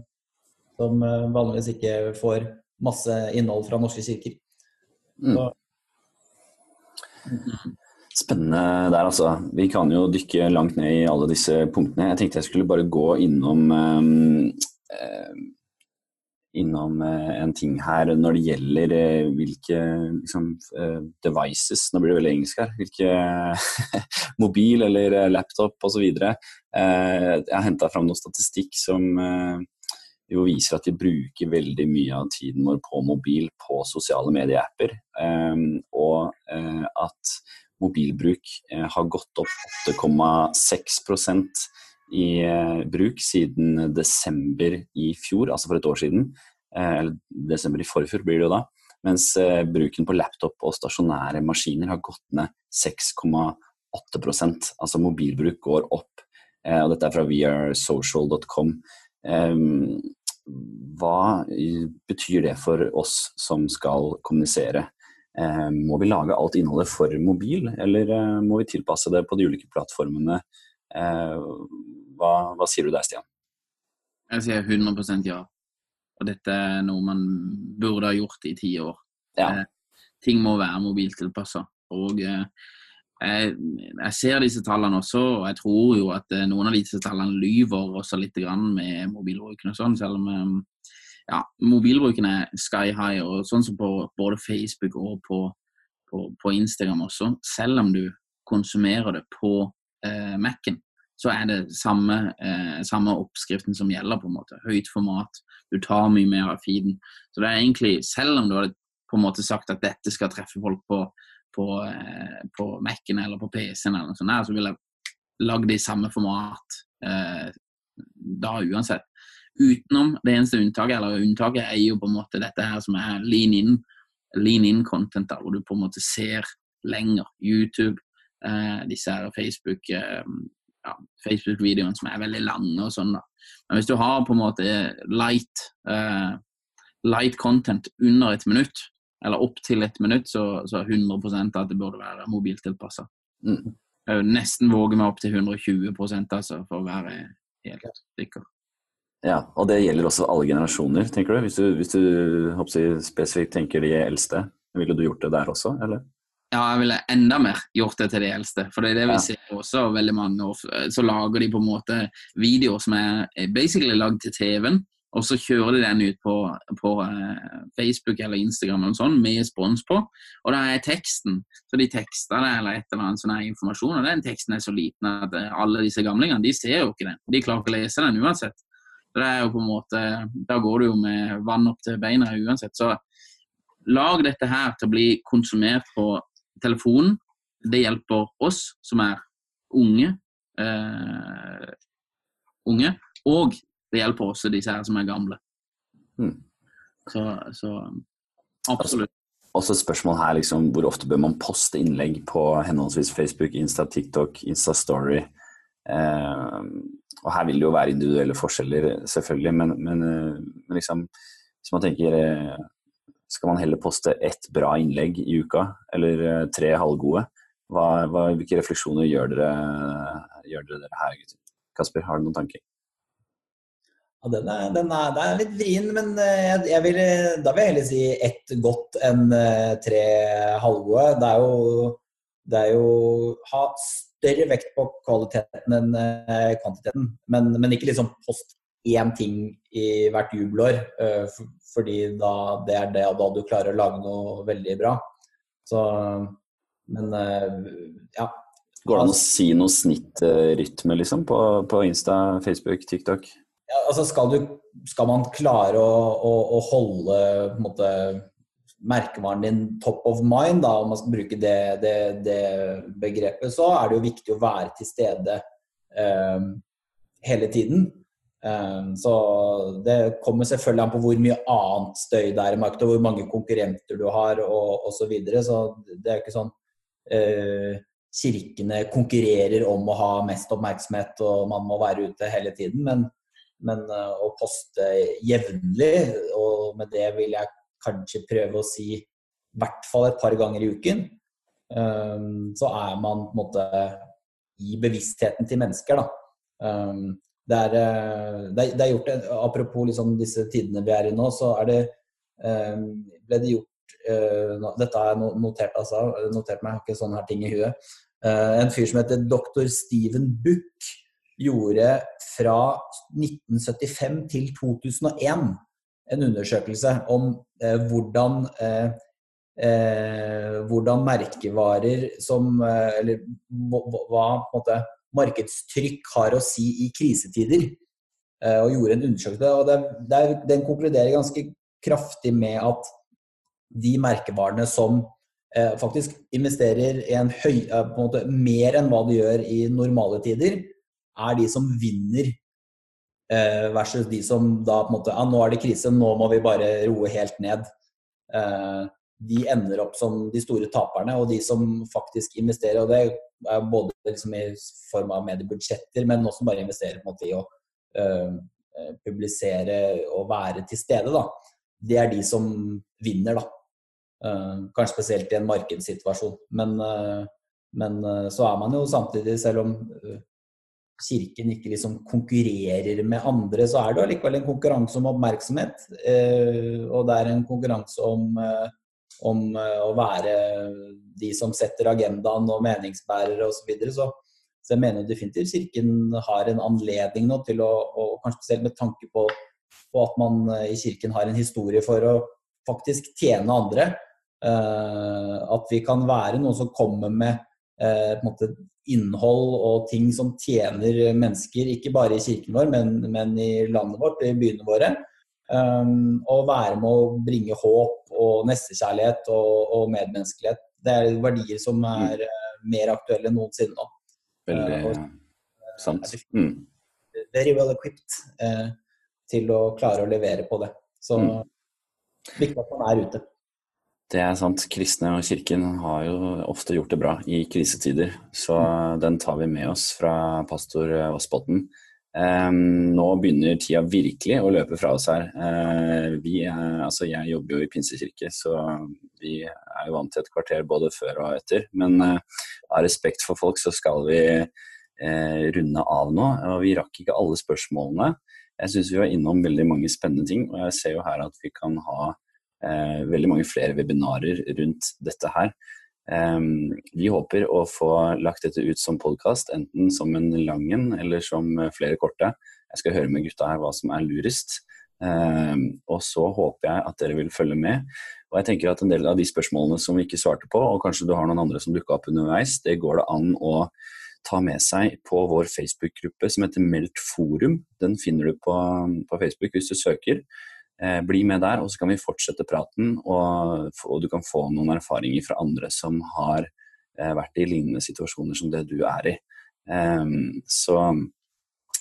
Speaker 4: som vanligvis ikke får masse innhold fra norske kirker. Mm.
Speaker 2: Spennende der, altså. Vi kan jo dykke langt ned i alle disse punktene. Jeg tenkte jeg skulle bare gå innom eh, innom en ting her når det gjelder hvilke liksom, devices Nå blir det veldig engelsk her. Hvilke mobil eller laptop osv. Jeg har henta fram noe statistikk som jo viser at vi bruker veldig mye av tiden vår på mobil på sosiale medieapper. Og at mobilbruk har gått opp 8,6% i eh, bruk siden desember i fjor, altså for et år siden. Eh, eller desember i forfjor blir det jo da. Mens eh, bruken på laptop og stasjonære maskiner har gått ned 6,8% Altså mobilbruk går opp. Og dette er fra wearesocial.com. Hva betyr det for oss som skal kommunisere? Må vi lage alt innholdet for mobil, eller må vi tilpasse det på de ulike plattformene Eh, hva, hva, sier du der, Stian?
Speaker 3: Jeg sier 100% ja. Og dette er noe man burde ha gjort i ti år. Ja. Eh, ting må være mobiltilpassa. Og eh, jeg, jeg, ser disse tallene også, og jeg tror jo at noen av disse tallene lyver også litt med mobilbruken og sånn, selv om ja, mobilbruken er sky high, og sånn som på både Facebook og på, på, på Instagram også. Selv om du konsumerer det på eh, Mac-en, så er det samme, eh, samme, oppskriften som gjelder. på en måte. Høyt format. Du tar mye mer av feeden. Så det er egentlig, selv om du hadde på en måte sagt at dette skal treffe folk på, på, eh, på Mac-en eller på PC-en, eller noe sånt, der, så ville jeg lagd det i samme format eh, da uansett. Utenom det eneste unntaket, eller unntaket er jo på en måte dette her som er lean in, lean in content, hvor du på en måte ser lenger. YouTube, eh, disse her Facebook eh, ja, Facebook-videoene som er veldig lange og sånn. da. Men hvis du har på en måte light, eh, light content under et minutt, eller opp til et minutt, så, så er 100% at det burde være mobiltilpassa. Mm. Jeg nesten våge meg opp til 120 altså, for å være helt sikker.
Speaker 2: Ja, og det gjelder også alle generasjoner, tenker du? Hvis du, hvis du spesifikt tenker de eldste, ville du gjort det der også, eller?
Speaker 3: Ja, jeg ville enda mer gjort det til de eldste. For det er det vi ja. ser også veldig mange år. Så lager de på en måte videoer som er basically lagd til TV-en, og så kjører de den ut på, på uh, Facebook eller Instagram eller sånn, med spons på. Og da er teksten. Så de tekster det eller et eller annet sånn informasjon, og den teksten er så liten at uh, alle disse gamlingene de ser jo ikke den. De klarer ikke å lese den uansett. Så det er jo på en måte, Da går du jo med vann opp til beina uansett. Så lag dette her til å bli konsumert på telefonen. Det hjelper oss som er unge, eh, unge og det hjelper også disse her som er gamle. Mm. Så, så, absolutt.
Speaker 2: Også et spørsmål her, liksom, Hvor ofte bør man poste innlegg på henholdsvis Facebook, Insta, TikTok, Insta Story? Eh, og Her vil det jo være individuelle forskjeller, selvfølgelig, men, men, eh, men liksom, hvis man tenker eh, skal man heller poste ett bra innlegg i uka, eller tre halvgode? Hva, hva, hvilke refleksjoner gjør dere, gjør dere her, gutter? Kasper, har du noen tanker?
Speaker 4: Ja, den er, den er, den er litt vrien, men jeg, jeg vil, da vil jeg heller si ett godt enn tre halvgode. Det er jo, det er jo ha større vekt på kvaliteten enn kvantiteten, men, men ikke liksom post én ting i hvert jubelår, uh, fordi da det er det da du klarer å lage noe veldig bra. Så Men uh, ja.
Speaker 2: Går det an å si noe snittrytme liksom, på, på, Insta, Facebook, TikTok?
Speaker 4: Ja, altså skal, du, skal man klare å, å, å holde måte, merkevaren din top of mind, da, om man skal bruke det, det, det, begrepet, så er det jo viktig å være til stede um, hele tiden. Um, så det kommer selvfølgelig an på hvor mye annet støy det er i markedet, og hvor mange konkurrenter du har og osv. Så, videre. så det er ikke sånn uh, kirkene konkurrerer om å ha mest oppmerksomhet og man må være ute hele tiden. Men, men uh, å poste jevnlig, og med det vil jeg kanskje prøve å si i hvert fall et par ganger i uken, um, så er man på en måte i bevisstheten til mennesker. da. Um, eh, det er, det er gjort, Apropos liksom disse tidene vi er i nå, så er det, eh, ble det gjort eh, Dette har jeg notert, altså, notert meg, jeg har ikke sånne her ting i huet. En fyr som heter dr. Steven Buck, gjorde fra 1975 til 2001 en undersøkelse om hvordan Eh, hvordan merkevarer som Eller hva måte, markedstrykk har å si i krisetider. Eh, og gjorde en undersøkelse. og det, det, Den konkluderer ganske kraftig med at de merkevarene som eh, faktisk investerer en høy, eh, en måte, mer enn hva de gjør i normale tider, er de som vinner. Eh, versus de som da på en måte ja, nå er det krise, nå må vi bare roe helt ned. Eh, de ender opp som de store taperne, og de som faktisk investerer. og Det er både liksom i form av mediebudsjetter, men også bare investerer på en måte i å uh, publisere og være til stede. Da. Det er de som vinner, da. Kanskje spesielt i en markedssituasjon. Men, men så er man jo samtidig, selv om Kirken ikke liksom konkurrerer med andre, så er det allikevel en konkurranse om oppmerksomhet. og det er en konkurranse om om eh, å være de som setter agendaen og meningsbærere osv. Så, videre. så Så jeg mener definitivt Kirken har en anledning nå til å, og kanskje spesielt med tanke på, på, at man eh, i Kirken har en historie for å faktisk tjene andre. At vi kan være noen som kommer med måte, innhold og ting som tjener mennesker, ikke bare i kirken vår, men, men i landet vårt, i byene våre. Um, og være med å bringe håp og nestekjærlighet og, og, medmenneskelighet. Det er verdier som mm. er mm. mer aktuelle enn noensinne nå.
Speaker 2: Veldig uh, og, sant. Mm.
Speaker 4: Very well equipped uh, til å klare å levere på det. Så mm. viktig at man er ute.
Speaker 2: Det er sant. Kristne og Kirken har jo ofte gjort det bra i krisetider. Så den tar vi med oss fra pastor Vassbotn. Um, nå begynner tida virkelig å løpe fra oss her. Uh, er, altså jeg jobber jo i pinsekirke, så vi er jo vant til et kvarter både før og etter. Men uh, av respekt for folk så skal vi uh, runde av nå. Og vi rakk ikke alle spørsmålene. Jeg syns vi var innom veldig mange spennende ting, og jeg ser jo her at vi kan ha veldig mange flere webinarer rundt dette her. Ehm, vi håper å få lagt dette ut som podkast, enten som en lang en eller som flere korte. Jeg skal høre med gutta her hva som er lurest. Ehm, og så håper jeg at dere vil følge med. Og jeg tenker at en del av de spørsmålene som vi ikke svarte på, og kanskje du har noen andre som dukka opp underveis, det går det an å ta med seg på vår Facebook-gruppe som heter Meldt forum. Den finner du på, på Facebook hvis du søker. Eh, bli med der, og så kan vi fortsette praten. Og, og, du kan få noen erfaringer fra andre som har eh, vært i lignende situasjoner som det du er i. Um, så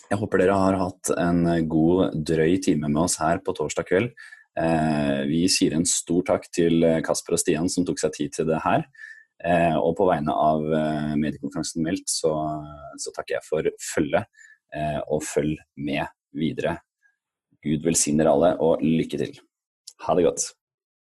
Speaker 2: jeg håper dere har hatt en god, drøy time med oss her på torsdag kveld. Eh, vi sier en stor takk til Kasper og Stian som tok seg tid til det her. Og på vegne av mediekonferansen Meldt så, så, takker jeg for følget, og følg med videre. Gud velsigner alle, og lykke til. Ha det godt.